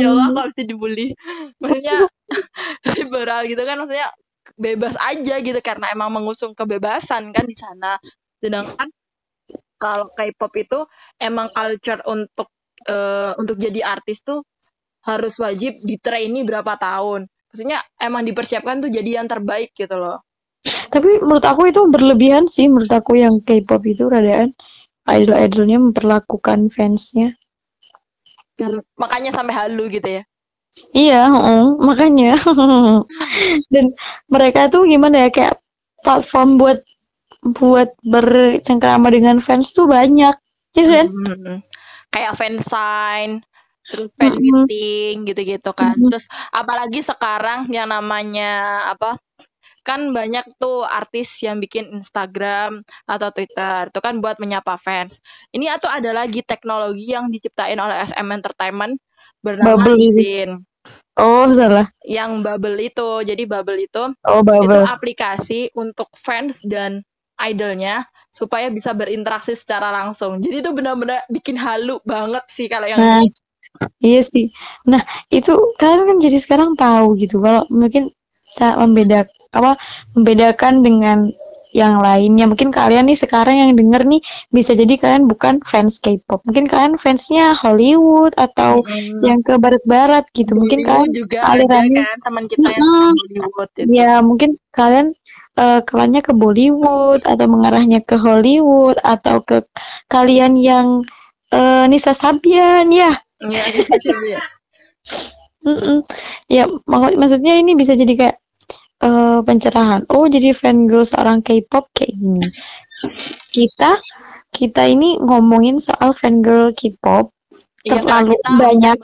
Speaker 2: Ya Allah kalau bisa dibully. Maksudnya <laughs> liberal gitu kan maksudnya bebas aja gitu karena emang mengusung kebebasan kan di sana. Sedangkan kalau K-pop itu emang culture untuk uh, untuk jadi artis tuh harus wajib di trainee berapa tahun maksudnya emang dipersiapkan tuh jadi yang terbaik gitu loh.
Speaker 1: Tapi menurut aku itu berlebihan sih. Menurut aku yang K-pop itu radaan idol-idolnya memperlakukan fansnya.
Speaker 2: Makanya sampai halu gitu ya.
Speaker 1: Iya uh, makanya. <laughs> Dan mereka tuh gimana ya kayak platform buat buat bercengkrama dengan fans tuh banyak. Ya kan?
Speaker 2: Hmm, kayak fansign terus fan meeting gitu-gitu kan. Terus apalagi sekarang yang namanya apa? Kan banyak tuh artis yang bikin Instagram atau Twitter itu kan buat menyapa fans. Ini atau ada lagi teknologi yang diciptain oleh SM Entertainment bernama Bubble
Speaker 1: Oh, salah.
Speaker 2: Yang Bubble itu. Jadi Bubble itu
Speaker 1: oh, Bubble.
Speaker 2: itu aplikasi untuk fans dan idolnya supaya bisa berinteraksi secara langsung. Jadi itu benar-benar bikin halu banget sih kalau yang nah, ini.
Speaker 1: Iya sih. Nah, itu kalian kan jadi sekarang tahu gitu kalau mungkin saya membeda apa membedakan dengan yang lainnya. Mungkin kalian nih sekarang yang denger nih bisa jadi kalian bukan fans K-pop. Mungkin kalian fansnya Hollywood atau hmm. yang ke barat-barat gitu. Bollywood mungkin kalian
Speaker 2: juga alirannya kan teman kita yang uh, Hollywood.
Speaker 1: Gitu. Ya, mungkin kalian uh, kelannya ke Bollywood atau mengarahnya ke Hollywood atau ke kalian yang uh, Nisa Sabian ya
Speaker 2: Iya, <laughs> gitu ya.
Speaker 1: Mm -mm. Ya, mak maksudnya ini bisa jadi kayak uh, pencerahan. Oh, jadi fan girl seorang K-pop kayak gini. Kita kita ini ngomongin soal fan girl K-pop ya, terlalu banyak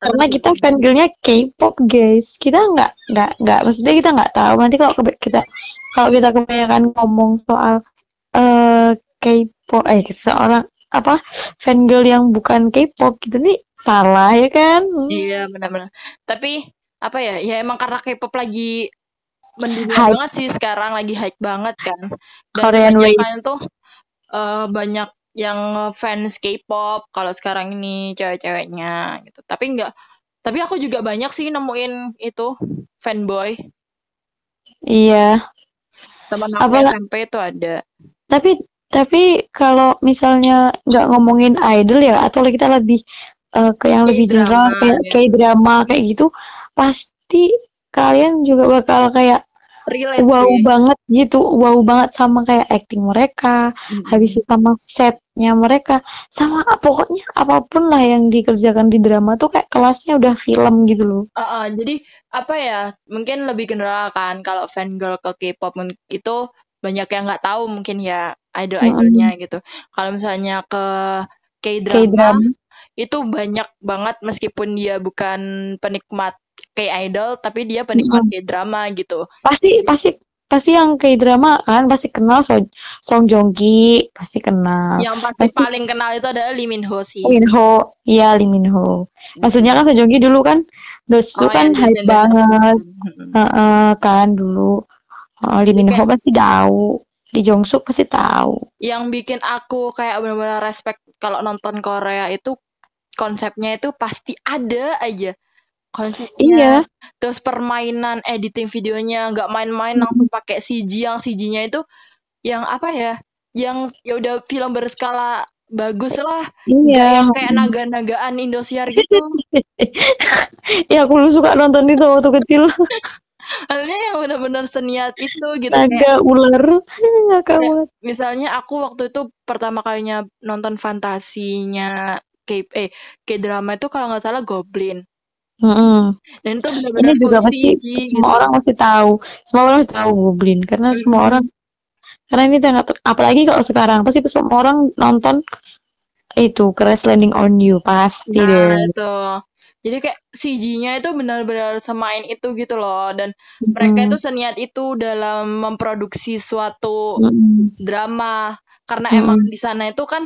Speaker 1: karena kita fan girlnya K-pop guys. Kita nggak nggak nggak maksudnya kita nggak tahu nanti kalau kita kalau kita kebanyakan ngomong soal uh, K-pop eh seorang apa fangirl yang bukan K-pop gitu nih salah ya kan?
Speaker 2: Iya benar-benar. Tapi apa ya ya emang karena K-pop lagi mendunia banget sih sekarang lagi hype banget kan. Dan
Speaker 1: Korean Wave.
Speaker 2: Tuh uh, banyak yang fans K-pop kalau sekarang ini cewek-ceweknya gitu. Tapi enggak tapi aku juga banyak sih nemuin itu fanboy.
Speaker 1: Iya.
Speaker 2: Teman aku SMP itu ada.
Speaker 1: Tapi tapi kalau misalnya nggak ngomongin idol ya atau kita lebih uh, ke yang lebih general kayak ya. kayak drama kayak gitu pasti kalian juga bakal kayak
Speaker 2: Relate,
Speaker 1: wow ya. banget gitu wow banget sama kayak acting mereka hmm. habis itu sama setnya mereka sama pokoknya apa pun lah yang dikerjakan di drama tuh kayak kelasnya udah film gitu loh
Speaker 2: uh, uh, jadi apa ya mungkin lebih general kan kalau fan girl ke K-pop itu banyak yang nggak tahu mungkin ya idol-idolnya gitu. Kalau misalnya ke K-drama. Itu banyak banget meskipun dia bukan penikmat K-idol tapi dia penikmat K-drama gitu.
Speaker 1: Pasti pasti pasti yang K-drama kan pasti kenal so Song Joong Ki, pasti kenal.
Speaker 2: Yang pasti,
Speaker 1: Pasti-
Speaker 2: paling kenal itu adalah Lee Min Ho sih.
Speaker 1: Lee Min Ho, iya Lee Min Ho. Maksudnya kan Song Joong Ki dulu kan Dosu
Speaker 2: Oh,
Speaker 1: kan hype banget,
Speaker 2: Mm-mm.
Speaker 1: Heeh, kan dulu. Heeh, Lee Min Ho
Speaker 2: kayak-
Speaker 1: pasti tahu, Lee Jong Suk pasti tahu.
Speaker 2: Yang bikin aku kayak benar-benar respect kalau nonton Korea itu konsepnya itu pasti ada aja konsepnya.
Speaker 1: Iya,
Speaker 2: Terus permainan editing videonya nggak main-main langsung pakai CG yang CG-nya itu yang apa ya? Yang ya udah film berskala bagus lah.
Speaker 1: Iya.
Speaker 2: yang kayak naga-nagaan Indosiar gitu. <laughs>
Speaker 1: Ya aku suka nonton itu waktu kecil.
Speaker 2: Maksudnya yang benar-benar seniat itu gitu kayak
Speaker 1: Naga ular. <laughs> Nggak kamu.
Speaker 2: misalnya aku waktu itu pertama kalinya nonton fantasinya K eh K-drama itu kalau nggak salah Goblin.
Speaker 1: Mm-mm.
Speaker 2: Dan itu benar-benar
Speaker 1: juga pasti
Speaker 2: CG
Speaker 1: semua
Speaker 2: gitu.
Speaker 1: orang masih tahu. Semua orang masih tahu Goblin karena semua
Speaker 2: Mm-mm.
Speaker 1: orang karena ini sangat apalagi kalau sekarang pasti semua orang nonton itu Crash Landing on You pasti
Speaker 2: Nah,
Speaker 1: deh.
Speaker 2: itu. Jadi kayak CG-nya itu benar-benar semain itu gitu loh. Dan mereka itu
Speaker 1: Mm.
Speaker 2: seniat itu dalam memproduksi suatu
Speaker 1: Mm-mm.
Speaker 2: drama. Karena
Speaker 1: Mm-mm.
Speaker 2: emang di sana itu kan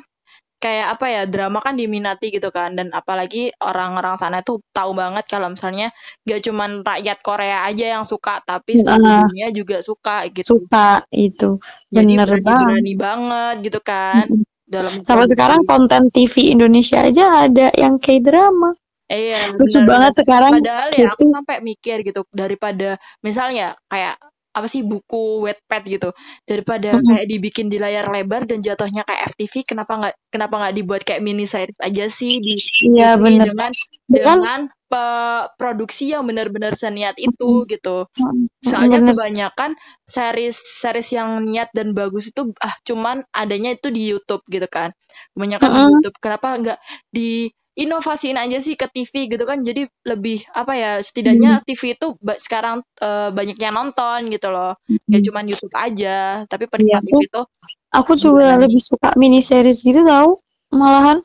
Speaker 2: kayak apa ya, drama kan diminati gitu kan. Dan apalagi orang-orang sana itu tahu banget kalau misalnya gak cuman rakyat Korea aja yang suka, tapi seluruh
Speaker 1: Ah.
Speaker 2: dunia juga suka gitu.
Speaker 1: Suka itu
Speaker 2: Jadi
Speaker 1: bener banget.
Speaker 2: berani-berani banget gitu kan dalam
Speaker 1: Sampai sekarang konten TV Indonesia aja ada yang K-drama.
Speaker 2: Eh, Iya,
Speaker 1: Lucu banget sekarang
Speaker 2: Padahal ya aku
Speaker 1: itu.
Speaker 2: sampai mikir gitu daripada misalnya kayak apa sih buku Wattpad gitu daripada
Speaker 1: Mm-mm.
Speaker 2: kayak dibikin di layar lebar dan jatuhnya kayak FTV kenapa nggak kenapa nggak dibuat kayak mini series aja sih di
Speaker 1: Iya
Speaker 2: TV
Speaker 1: bener.
Speaker 2: dengan
Speaker 1: Dengan
Speaker 2: dengan pe- produksi yang benar-benar seniat itu gitu
Speaker 1: Mm-mm.
Speaker 2: soalnya
Speaker 1: bener.
Speaker 2: kebanyakan series series yang niat dan bagus itu ah cuman adanya itu di YouTube gitu kan kebanyakan di
Speaker 1: Mm-mm.
Speaker 2: YouTube kenapa nggak di inovasiin aja sih ke TV gitu kan jadi lebih apa ya
Speaker 1: Mm.
Speaker 2: setidaknya TV itu ba- sekarang eh, banyak yang nonton gitu loh ya
Speaker 1: Mm.
Speaker 2: cuman YouTube aja tapi penikmat
Speaker 1: aku
Speaker 2: TV itu
Speaker 1: aku
Speaker 2: juga
Speaker 1: lebih suka mini series gitu tau malahan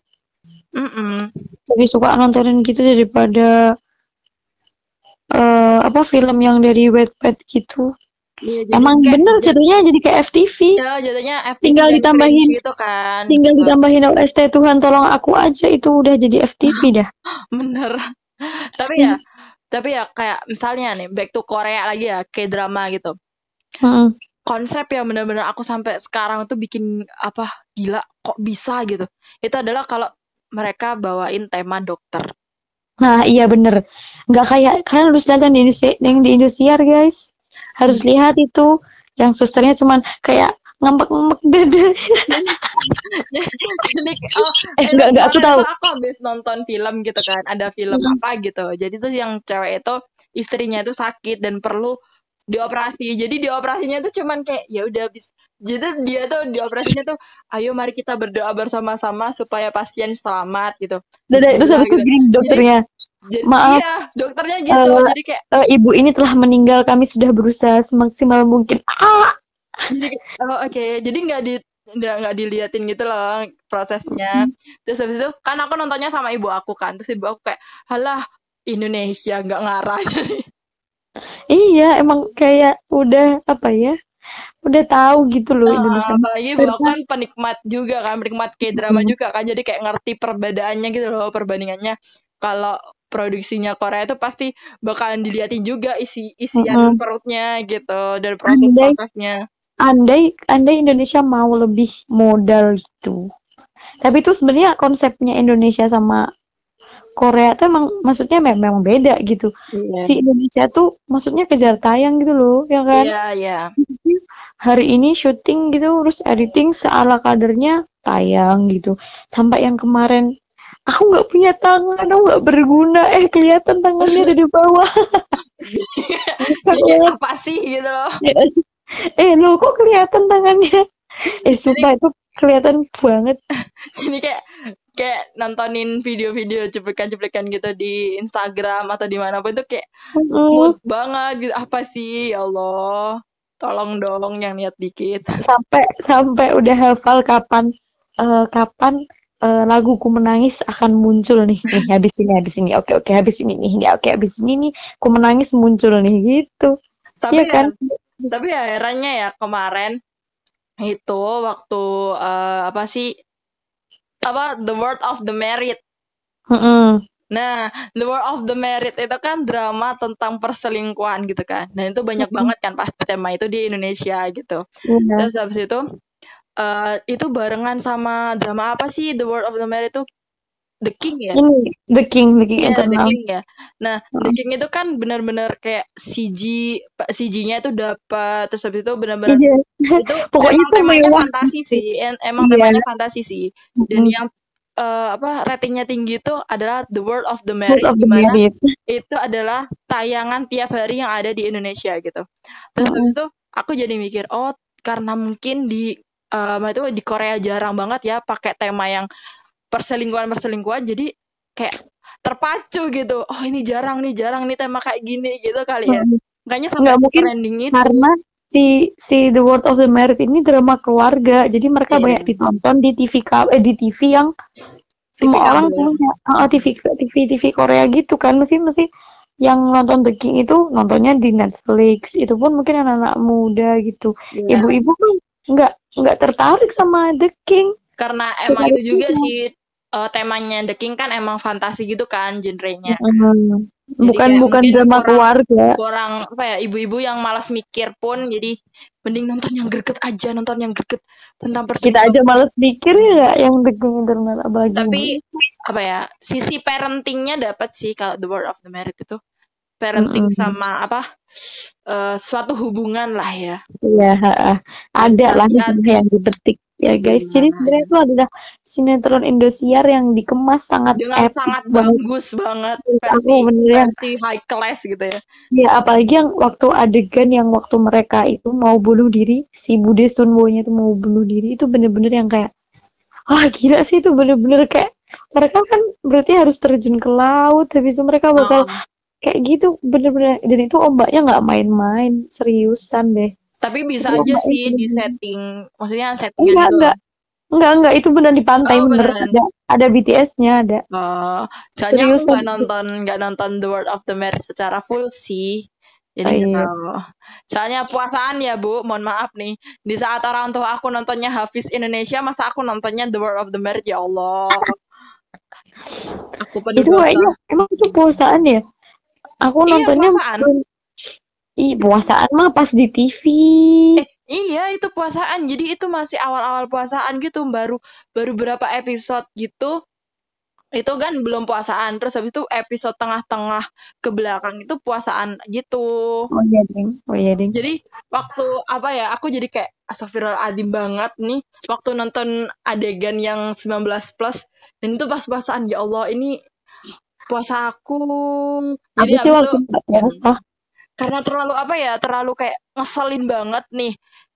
Speaker 2: Mm-mm.
Speaker 1: lebih suka nontonin gitu daripada eh apa film yang dari Wattpad gitu.
Speaker 2: Iya jadi
Speaker 1: Emang
Speaker 2: kayak
Speaker 1: bener
Speaker 2: jad-
Speaker 1: jatuhnya jadi kayak FTV.
Speaker 2: ya jadinya FTV
Speaker 1: Tinggal ditambahin
Speaker 2: gitu kan
Speaker 1: tinggal
Speaker 2: gitu
Speaker 1: ditambahin OST Tuhan tolong aku aja itu udah jadi FTV <gasps> dah.
Speaker 2: bener <laughs> tapi
Speaker 1: Hmm.
Speaker 2: ya tapi ya kayak misalnya nih back to Korea lagi ya kayak drama gitu
Speaker 1: Mm-mm.
Speaker 2: konsep yang benar-benar aku sampai sekarang tuh bikin apa gila kok bisa gitu itu adalah kalau mereka bawain tema dokter
Speaker 1: Nah, iya bener. Nggak kayak kalian harus lihat yang di Indonesia, yang di Indosiar, guys. Harus lihat itu yang susternya cuman kayak ngempek-ngempek dada. <laughs>
Speaker 2: jadi oh
Speaker 1: Eh, enggak, enggak, aku tahu.
Speaker 2: aku habis nonton film gitu kan ada film
Speaker 1: Mm-mm.
Speaker 2: apa gitu jadi tuh yang cewek itu istrinya itu sakit dan perlu dioperasi jadi dioperasinya tuh cuman kayak ya udah habis jadi dia tuh dioperasinya tuh ayo mari kita berdoa bersama-sama supaya pasien selamat gitu
Speaker 1: Dada
Speaker 2: Bismillah
Speaker 1: habis itu
Speaker 2: gitu
Speaker 1: gini dokternya.
Speaker 2: jadi
Speaker 1: Maaf,
Speaker 2: iya dokternya gitu.
Speaker 1: Eh,
Speaker 2: jadi kayak
Speaker 1: eh, ibu ini telah meninggal. Kami sudah berusaha semaksimal mungkin. Ah,
Speaker 2: jadi oh, oke. Jadi nggak di nggak nggak diliatin gitu loh prosesnya. Terus habis itu kan aku nontonnya sama ibu aku kan. Terus ibu aku kayak halah Indonesia nggak ngarah. <laughs>
Speaker 1: Iya, emang kayak udah apa ya? Udah tahu gitu loh
Speaker 2: Nah,
Speaker 1: Indonesia.
Speaker 2: apalagi ibu aku
Speaker 1: Karena
Speaker 2: kan penikmat juga kan penikmat K-drama
Speaker 1: Mm,
Speaker 2: juga kan. Jadi kayak ngerti perbedaannya gitu loh perbandingannya kalau produksinya Korea itu pasti bakalan diliatin juga isi isian
Speaker 1: mm-mm.
Speaker 2: perutnya gitu dan proses-prosesnya
Speaker 1: andai andai Indonesia mau lebih modal gitu. Tapi itu sebenarnya konsepnya Indonesia sama Korea tuh emang maksudnya mem- memang beda gitu.
Speaker 2: iya
Speaker 1: Si Indonesia tuh maksudnya kejar tayang gitu loh, ya kan?
Speaker 2: iya iya
Speaker 1: Hari ini syuting gitu, terus editing seala kadernya tayang gitu. Sampai yang kemarin aku nggak punya tangan, aku nggak berguna, eh kelihatan tangannya ada di bawah. <laughs>
Speaker 2: jadi apa sih gitu loh <laughs>
Speaker 1: eh lo kok kelihatan tangannya? <laughs> Eh sumpah itu kelihatan banget.
Speaker 2: jadi kayak kayak nontonin video-video cuplikan-cuplikan gitu di Instagram atau di mana pun tuh kayak mood banget gitu apa sih ya Allah Tolong dong yang niat dikit.
Speaker 1: Sampai sampai udah hafal kapan uh, kapan uh, laguku menangis akan muncul nih. Nih habis ini habis ini. Oke oke habis ini nih. Ya, oke habis ini nih ku menangis muncul nih gitu.
Speaker 2: Tapi ya, kan? Tapi ya herannya ya kemarin itu waktu uh, apa sih apa The World of the Merit. Mm -hmm. Nah, The War of the Merit itu kan drama tentang perselingkuhan gitu kan. Dan itu banyak banget kan pasti tema itu di Indonesia gitu. Yeah. Terus habis itu uh, itu barengan sama drama apa sih The War of the Merit itu The King ya?
Speaker 1: Ini The King, The King
Speaker 2: yeah, The King ya. Nah, oh. The King itu kan benar-benar kayak CG, CG-nya itu dapat, terus habis itu benar-benar yeah. itu <laughs> pokoknya emang itu temanya fantasi sih, emang yeah. temanya fantasi sih. Dan mm. yang uh, apa ratingnya tinggi itu adalah The World of the Married of the di mana itu adalah tayangan tiap hari yang ada di Indonesia gitu. Terus mm habis itu aku jadi mikir oh karena mungkin di um, itu di Korea jarang banget ya pakai tema yang perselingkuhan perselingkuhan jadi kayak terpacu gitu. Oh ini jarang nih jarang nih tema kayak gini gitu kali ya. Makanya sampai
Speaker 1: mungkin trending itu. Karena si si The World of the Married ini drama keluarga jadi mereka yeah. banyak ditonton di TV eh, di TV yang TV semua orang punya uh, TV TV TV Korea gitu kan mesti mesti yang nonton The King itu nontonnya di Netflix itu pun mungkin anak-anak muda gitu yeah. ibu-ibu kan nggak nggak tertarik sama The King.
Speaker 2: Karena emang itu juga sih uh, temanya The King kan emang fantasi gitu kan genrenya.
Speaker 1: Mm bukan bukan drama kurang, keluarga.
Speaker 2: kurang apa ya ibu-ibu yang malas mikir pun jadi mending nonton yang greget aja nonton yang greget tentang
Speaker 1: perselingkuhan. kita aja malas mikir ya yang degeng internet
Speaker 2: apalagi tapi apa ya sisi parentingnya dapat sih kalau the word of the merit itu parenting mm -hmm. sama apa uh, suatu hubungan lah ya.
Speaker 1: Iya ada lah yang dipetik. Ya guys. Hmm. jadi sebenarnya itu adalah sinetron Indosiar yang dikemas sangat
Speaker 2: dengan epic sangat bagus banget. Versi, bener versi high class gitu ya.
Speaker 1: Ya apalagi yang waktu adegan yang waktu mereka itu mau bunuh diri si Bude Sunwo nya itu mau bunuh diri itu bener-bener yang kayak wah gila sih itu bener-bener kayak mereka kan berarti harus terjun ke laut habis itu mereka bakal oh. Kayak gitu bener-bener dan itu ombaknya nggak main-main seriusan deh
Speaker 2: tapi bisa aja sih di setting, maksudnya setting enggak,
Speaker 1: gitu. Enggak, enggak, enggak, itu benar di pantai oh, bener. Ada, ada BTS-nya ada.
Speaker 2: Oh, soalnya aku nggak nonton, nggak nonton The World of the Married secara full sih. Jadi oh, iya. Soalnya puasaan ya Bu, mohon maaf nih. Di saat orang tua aku nontonnya Hafiz Indonesia, masa aku nontonnya The World of the Married ya Allah.
Speaker 1: aku penuh itu kayaknya emang itu puasaan ya? Aku iya, nontonnya puasaan. Ih, puasaan mah pas di TV.
Speaker 2: Eh, iya, itu puasaan. Jadi itu masih awal-awal puasaan gitu, baru baru berapa episode gitu. Itu kan belum puasaan. Terus habis itu episode tengah-tengah ke belakang itu puasaan gitu.
Speaker 1: Oh iya, Ding. Oh iya, Ding.
Speaker 2: Jadi waktu apa ya, aku jadi kayak astagfirullahaladzim banget nih waktu nonton adegan yang 19 plus dan itu pas puasaan ya Allah ini puasa aku.
Speaker 1: Jadi aku itu
Speaker 2: karena terlalu apa ya terlalu kayak ngeselin banget nih.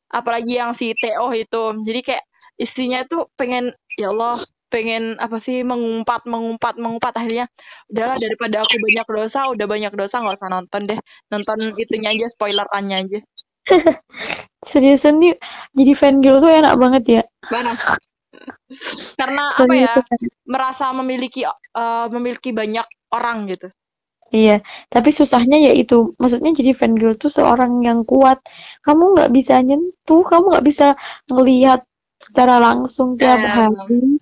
Speaker 2: Apalagi yang si Teo itu. Jadi kayak istrinya itu pengen ya Allah pengen apa sih mengumpat mengumpat mengumpat. Akhirnya udahlah daripada aku banyak dosa udah banyak dosa nggak usah nonton deh. Nonton itunya aja spoilerannya aja. <laughs>
Speaker 1: Seriusan nih jadi fan girl tuh enak banget ya?
Speaker 2: Mana karena apa ya merasa memiliki uh, memiliki banyak orang gitu
Speaker 1: Iya, tapi susahnya yaitu, maksudnya jadi fan girl tuh seorang yang kuat. Kamu nggak bisa nyentuh, kamu nggak bisa ngelihat secara langsung tiap hari.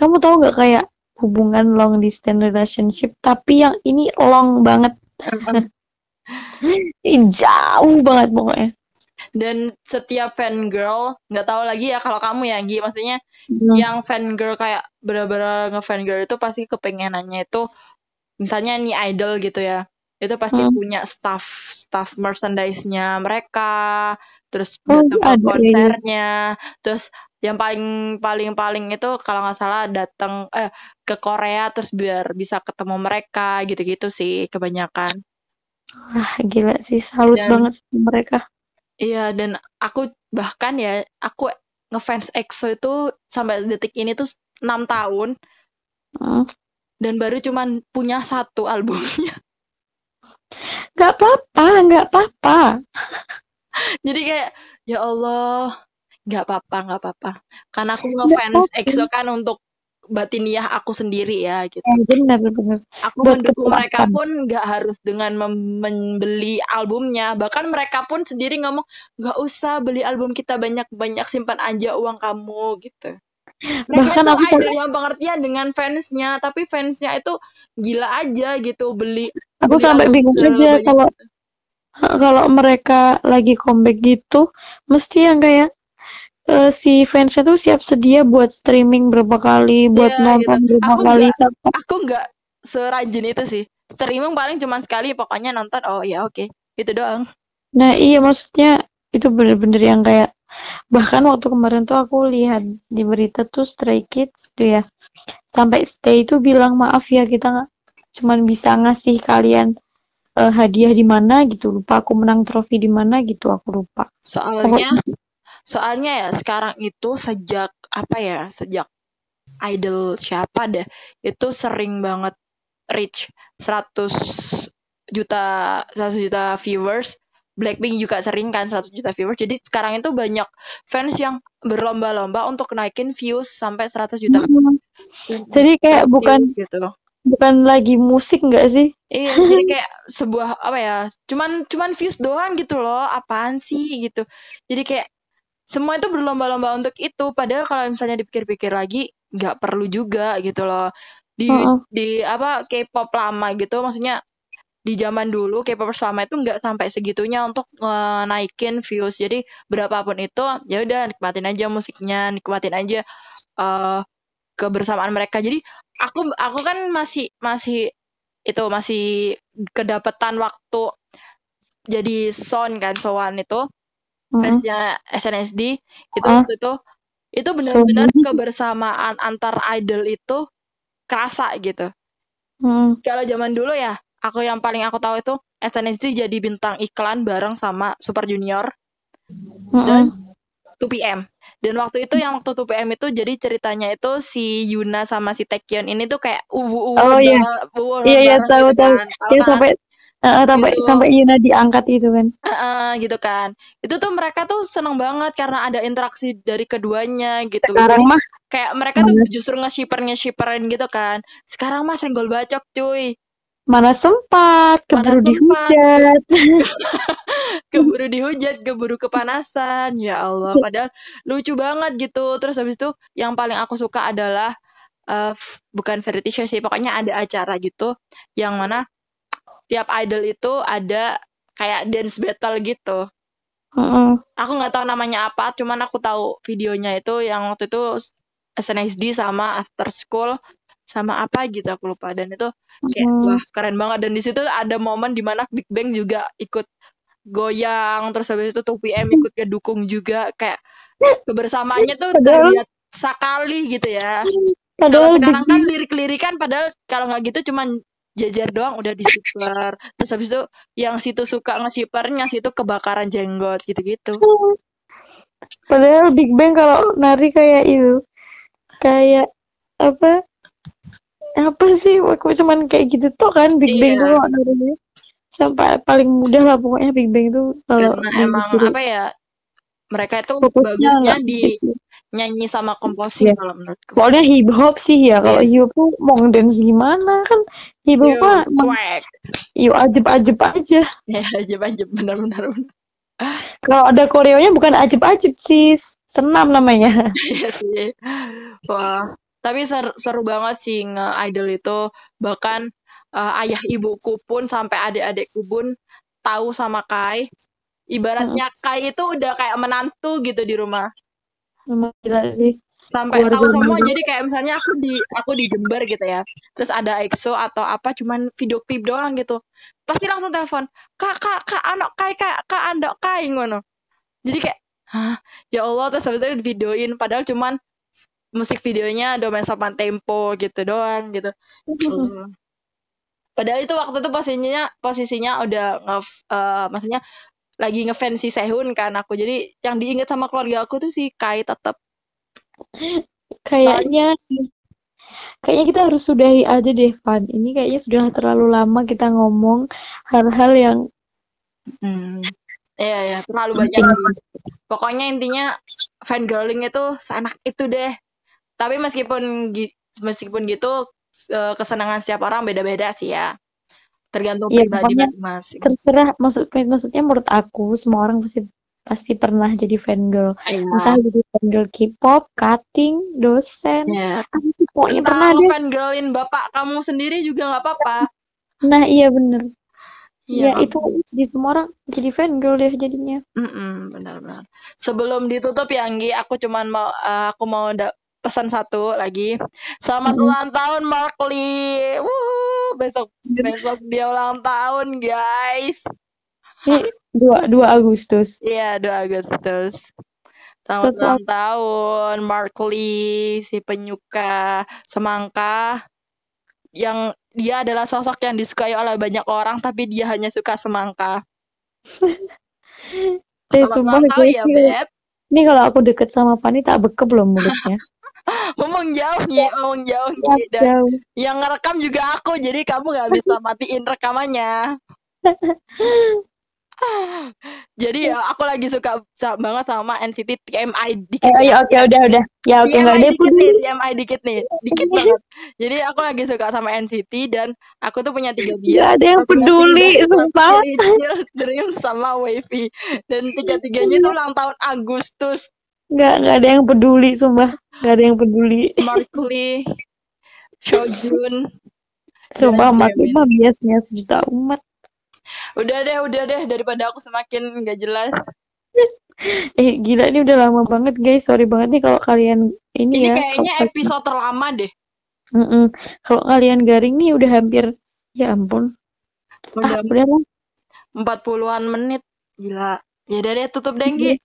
Speaker 1: Kamu tahu nggak kayak hubungan long distance relationship, tapi yang ini long banget. <laughs> Jauh banget pokoknya.
Speaker 2: Dan setiap fan girl, nggak tahu lagi ya kalau kamu ya, Gi, maksudnya hmm. yang fan girl kayak bener-bener ngefan girl itu pasti kepengenannya itu misalnya nih idol gitu ya itu pasti hmm. punya staff staff merchandise-nya mereka terus oh, tempat iya. konsernya terus yang paling paling paling itu kalau nggak salah datang eh ke Korea terus biar bisa ketemu mereka gitu-gitu sih kebanyakan
Speaker 1: wah gila sih salut dan, banget sama mereka
Speaker 2: iya dan aku bahkan ya aku ngefans EXO itu sampai detik ini tuh enam tahun hmm dan baru cuman punya satu albumnya. <laughs>
Speaker 1: Gak apa-apa, gak apa-apa.
Speaker 2: jadi kayak ya Allah nggak apa-apa nggak apa-apa karena aku ngefans EXO kan untuk batiniah aku sendiri ya gitu.
Speaker 1: Eh, benar benar.
Speaker 2: Aku
Speaker 1: Buat
Speaker 2: mendukung mereka pun nggak harus dengan mem- membeli albumnya. Bahkan mereka pun sendiri ngomong nggak usah beli album kita banyak-banyak simpan aja uang kamu gitu. Mereka
Speaker 1: Bahkan
Speaker 2: tuh
Speaker 1: aku
Speaker 2: yang pengertian dengan fansnya, tapi fansnya itu gila aja gitu beli.
Speaker 1: aku
Speaker 2: beli
Speaker 1: sampai bingung aja kalau kalau mereka lagi comeback gitu, mesti yang kayak eh, si fansnya tuh siap sedia buat streaming berapa kali, buat
Speaker 2: Iya
Speaker 1: nonton
Speaker 2: gitu.
Speaker 1: berapa
Speaker 2: Aku
Speaker 1: kali sampai
Speaker 2: aku nggak serajin itu sih. Streaming paling cuma sekali, pokoknya nonton. Oh ya oke, itu doang.
Speaker 1: Nah, iya maksudnya itu bener-bener yang kayak bahkan waktu kemarin tuh aku lihat di berita tuh Stray Kids tuh ya sampai stay itu bilang maaf ya kita nggak cuman bisa ngasih kalian eh, hadiah di mana gitu lupa aku menang trofi di mana gitu aku lupa
Speaker 2: Soalnya Soalnya ya sekarang itu sejak apa ya, sejak idol siapa deh, itu sering banget reach 100 juta 100 juta viewers. Blackpink juga sering kan 100 juta viewers. Jadi sekarang itu banyak fans yang berlomba-lomba untuk naikin views sampai 100 juta
Speaker 1: Mm-mm. jadi kayak bukan
Speaker 2: gitu.
Speaker 1: bukan lagi musik nggak sih
Speaker 2: Iya, jadi kayak sebuah apa ya? Cuman cuman views doang gitu loh. Apaan sih gitu. Jadi kayak semua itu berlomba-lomba untuk itu. Padahal kalau misalnya dipikir-pikir lagi, nggak perlu juga gitu loh. Di
Speaker 1: Heeh.
Speaker 2: di apa K-pop lama gitu, maksudnya di zaman dulu K-pop selama itu nggak sampai segitunya untuk eh, naikin views. Jadi berapapun itu, ya udah nikmatin aja musiknya, nikmatin aja eh kebersamaan mereka. Jadi aku aku kan masih masih itu masih kedapetan waktu jadi son kan sowan itu Fansnya SNSD itu
Speaker 1: Ah,
Speaker 2: waktu itu itu benar-benar
Speaker 1: so
Speaker 2: kebersamaan antar idol itu kerasa gitu.
Speaker 1: Heeh.
Speaker 2: Kalau zaman dulu ya, aku yang paling aku tahu itu SNSD jadi bintang iklan bareng sama Super Junior
Speaker 1: Heeh.
Speaker 2: dan 2PM. Dan waktu itu yang waktu 2PM itu jadi ceritanya itu si Yuna sama si Taecyeon ini tuh kayak uwu-uwu
Speaker 1: oh iya
Speaker 2: uwu
Speaker 1: iya iya tahu
Speaker 2: gitu
Speaker 1: tahu
Speaker 2: kan. Tahu
Speaker 1: ya
Speaker 2: kan?
Speaker 1: sampai eh, sampai
Speaker 2: Gitu.
Speaker 1: sampai Yuna diangkat itu kan
Speaker 2: Heeh, gitu kan. Itu tuh mereka tuh seneng banget karena ada interaksi dari keduanya gitu.
Speaker 1: sekarang
Speaker 2: Jadi
Speaker 1: mah
Speaker 2: kayak mereka tuh
Speaker 1: mana
Speaker 2: justru nge-shipper nge-shipperin gitu kan. Sekarang mah senggol bacok cuy.
Speaker 1: mana sempat
Speaker 2: Mana
Speaker 1: keburu
Speaker 2: sempat
Speaker 1: dihujat <laughs>
Speaker 2: keburu dihujat, keburu kepanasan. Ya Allah, padahal lucu banget gitu. Terus habis itu yang paling aku suka adalah eh, f- bukan variety show sih, pokoknya ada acara gitu yang mana tiap idol itu ada kayak dance battle gitu.
Speaker 1: Heeh.
Speaker 2: Aku nggak tahu namanya apa, cuman aku tahu videonya itu yang waktu itu SNSD sama After School sama apa gitu aku lupa dan itu kayak
Speaker 1: Heeh.
Speaker 2: wah keren banget dan di situ ada momen di mana Big Bang juga ikut goyang terus habis itu 2PM ikut ngedukung juga kayak kebersamaannya tuh terlihat sekali gitu ya
Speaker 1: padahal
Speaker 2: sekarang kan lirik-lirikan padahal kalau nggak gitu cuman jajar doang udah di shipper. Terus habis itu yang situ suka nge-shippernya situ kebakaran jenggot gitu-gitu.
Speaker 1: Padahal Big Bang kalau nari kayak itu kayak apa? Apa sih? Aku cuman kayak gitu tuh kan Big Bang tuh
Speaker 2: iya
Speaker 1: kalau narinya sampai paling mudah lah pokoknya Big Bang tuh kalau
Speaker 2: emang apa ya mereka itu
Speaker 1: fokusnya
Speaker 2: bagusnya di nyanyi sama composing
Speaker 1: ya
Speaker 2: kalau menurutku
Speaker 1: pokoknya hip hop sih ya kalau
Speaker 2: iya
Speaker 1: hip hop tuh mau dance gimana kan hip hop mah yuk ajeb-ajeb aja
Speaker 2: ya aja aja benar-benar benar.
Speaker 1: kalau ada koreonya bukan ajeb-ajeb sih senam namanya <laughs>
Speaker 2: Iya sih. Wah, tapi seru, seru banget sih nge-idol itu. Bahkan eh, ayah ibuku pun sampai adik-adikku pun tahu sama Kai. Ibaratnya Kai itu udah kayak menantu gitu di rumah.
Speaker 1: Emang gila sih
Speaker 2: Sampai tahu semua. Jadi kayak misalnya aku di aku di Jember gitu ya. Terus ada EXO atau apa cuman video klip doang gitu. Pasti langsung telepon. Kak, kak, kak, anak Kai, kak, kak, anak Kai ngono. Jadi kayak Hah, ya Allah terus habis itu videoin padahal cuman musik videonya Domain Sopan Tempo gitu doang gitu. Hmm. Padahal itu waktu itu posisinya posisinya udah nge eh, maksudnya lagi ngefans si Sehun kan aku. Jadi yang diinget sama keluarga aku tuh si Kai tetap.
Speaker 1: Kayaknya kayaknya kita harus sudahi aja deh Van ini kayaknya sudah terlalu lama kita ngomong hal-hal yang
Speaker 2: hmm, Iya ya, terlalu banyak. Pokoknya intinya fangirling itu seenak itu deh. Tapi meskipun meskipun gitu eh, kesenangan setiap orang beda-beda sih ya. Tergantung
Speaker 1: Iya,
Speaker 2: pribadi masing-masing.
Speaker 1: terserah maksud maksudnya menurut aku semua orang pasti pasti pernah jadi fangirl.
Speaker 2: Iya.
Speaker 1: Entah jadi fangirl K-pop, cutting, dosen, apa sih pokoknya pernah
Speaker 2: Entah
Speaker 1: deh.
Speaker 2: fangirlin bapak kamu sendiri juga nggak apa-apa.
Speaker 1: Nah, iya bener. Ya,
Speaker 2: Iya,
Speaker 1: itu jadi semua orang jadi fangirl deh jadinya.
Speaker 2: Mm-mm, benar-benar. Sebelum ditutup ya, Anggi, aku cuman mau eh, aku mau da- pesan satu lagi. Selamat
Speaker 1: Mm-mm.
Speaker 2: ulang tahun Mark Lee. Wuh, besok besok dia ulang tahun, guys.
Speaker 1: Ini 2 2 Agustus.
Speaker 2: Iya, 2 Agustus. Selamat
Speaker 1: Satu
Speaker 2: ulang tahun Mark Lee, si penyuka semangka yang dia adalah sosok yang disukai oleh banyak orang tapi dia hanya suka semangka. <laughs>
Speaker 1: Eh,
Speaker 2: Selamat
Speaker 1: sumpah
Speaker 2: ulang tahun ya, Beb.
Speaker 1: ini kalau aku deket sama Fanny tak bekep loh mulutnya. <laughs> <laughs>
Speaker 2: Ngomong jauh nih, ngomong jauh nih. Dan
Speaker 1: jauh.
Speaker 2: yang ngerekam juga aku, jadi kamu nggak bisa <laughs> matiin rekamannya. <laughs> Jadi ya aku lagi suka banget sama NCT TMI dikit
Speaker 1: Eh,
Speaker 2: ya.
Speaker 1: oke udah udah. Ya oke ada
Speaker 2: dikit nih. TMI dikit nih, dikit banget. Jadi aku lagi suka sama NCT dan aku tuh punya tiga bias,
Speaker 1: Nggak ada yang peduli, sumpah.
Speaker 2: Dream sama Wavy. Dan tiga-tiganya tuh ulang tahun Agustus.
Speaker 1: Nggak nggak ada yang peduli, sumpah. Nggak ada yang peduli.
Speaker 2: Mark Lee, Shojun,
Speaker 1: Sumpah makin
Speaker 2: Jaemin.
Speaker 1: mah biasnya sejuta umat.
Speaker 2: Udah deh, udah deh daripada aku semakin nggak jelas. <laughs>
Speaker 1: Eh gila ini udah lama banget guys. Sorry banget nih kalau kalian ini
Speaker 2: Ini
Speaker 1: ya.
Speaker 2: kayaknya
Speaker 1: kalau-
Speaker 2: episode terlama deh.
Speaker 1: Mm-mm. Kalau kalian garing nih udah hampir ya ampun. Ah,
Speaker 2: Udah
Speaker 1: lah.
Speaker 2: 40-an menit. Gila. Ya udah deh, tutup deh, Nggi.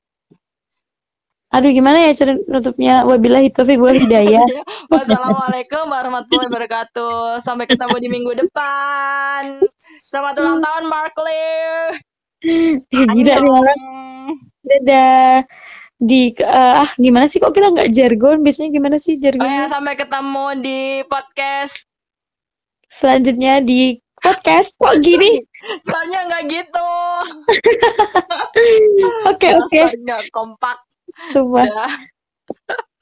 Speaker 1: Aduh gimana ya cara nutupnya? Wabillahi taufiq wal hidayah. <laughs>
Speaker 2: Wassalamualaikum warahmatullahi wabarakatuh. Sampai ketemu di minggu depan. Selamat ulang tahun, Mark Lee.
Speaker 1: Eh. Dadah. Di eh, ah gimana sih kok kita nggak jargon? Biasanya gimana sih
Speaker 2: Oh ya,
Speaker 1: jargonnya?
Speaker 2: sampai ketemu di podcast.
Speaker 1: Selanjutnya di podcast kok gini? <laughs>
Speaker 2: Soalnya nggak gitu. <laughs>
Speaker 1: Oke oke.
Speaker 2: Nggak kompak.
Speaker 1: Sumpah.
Speaker 2: Dah.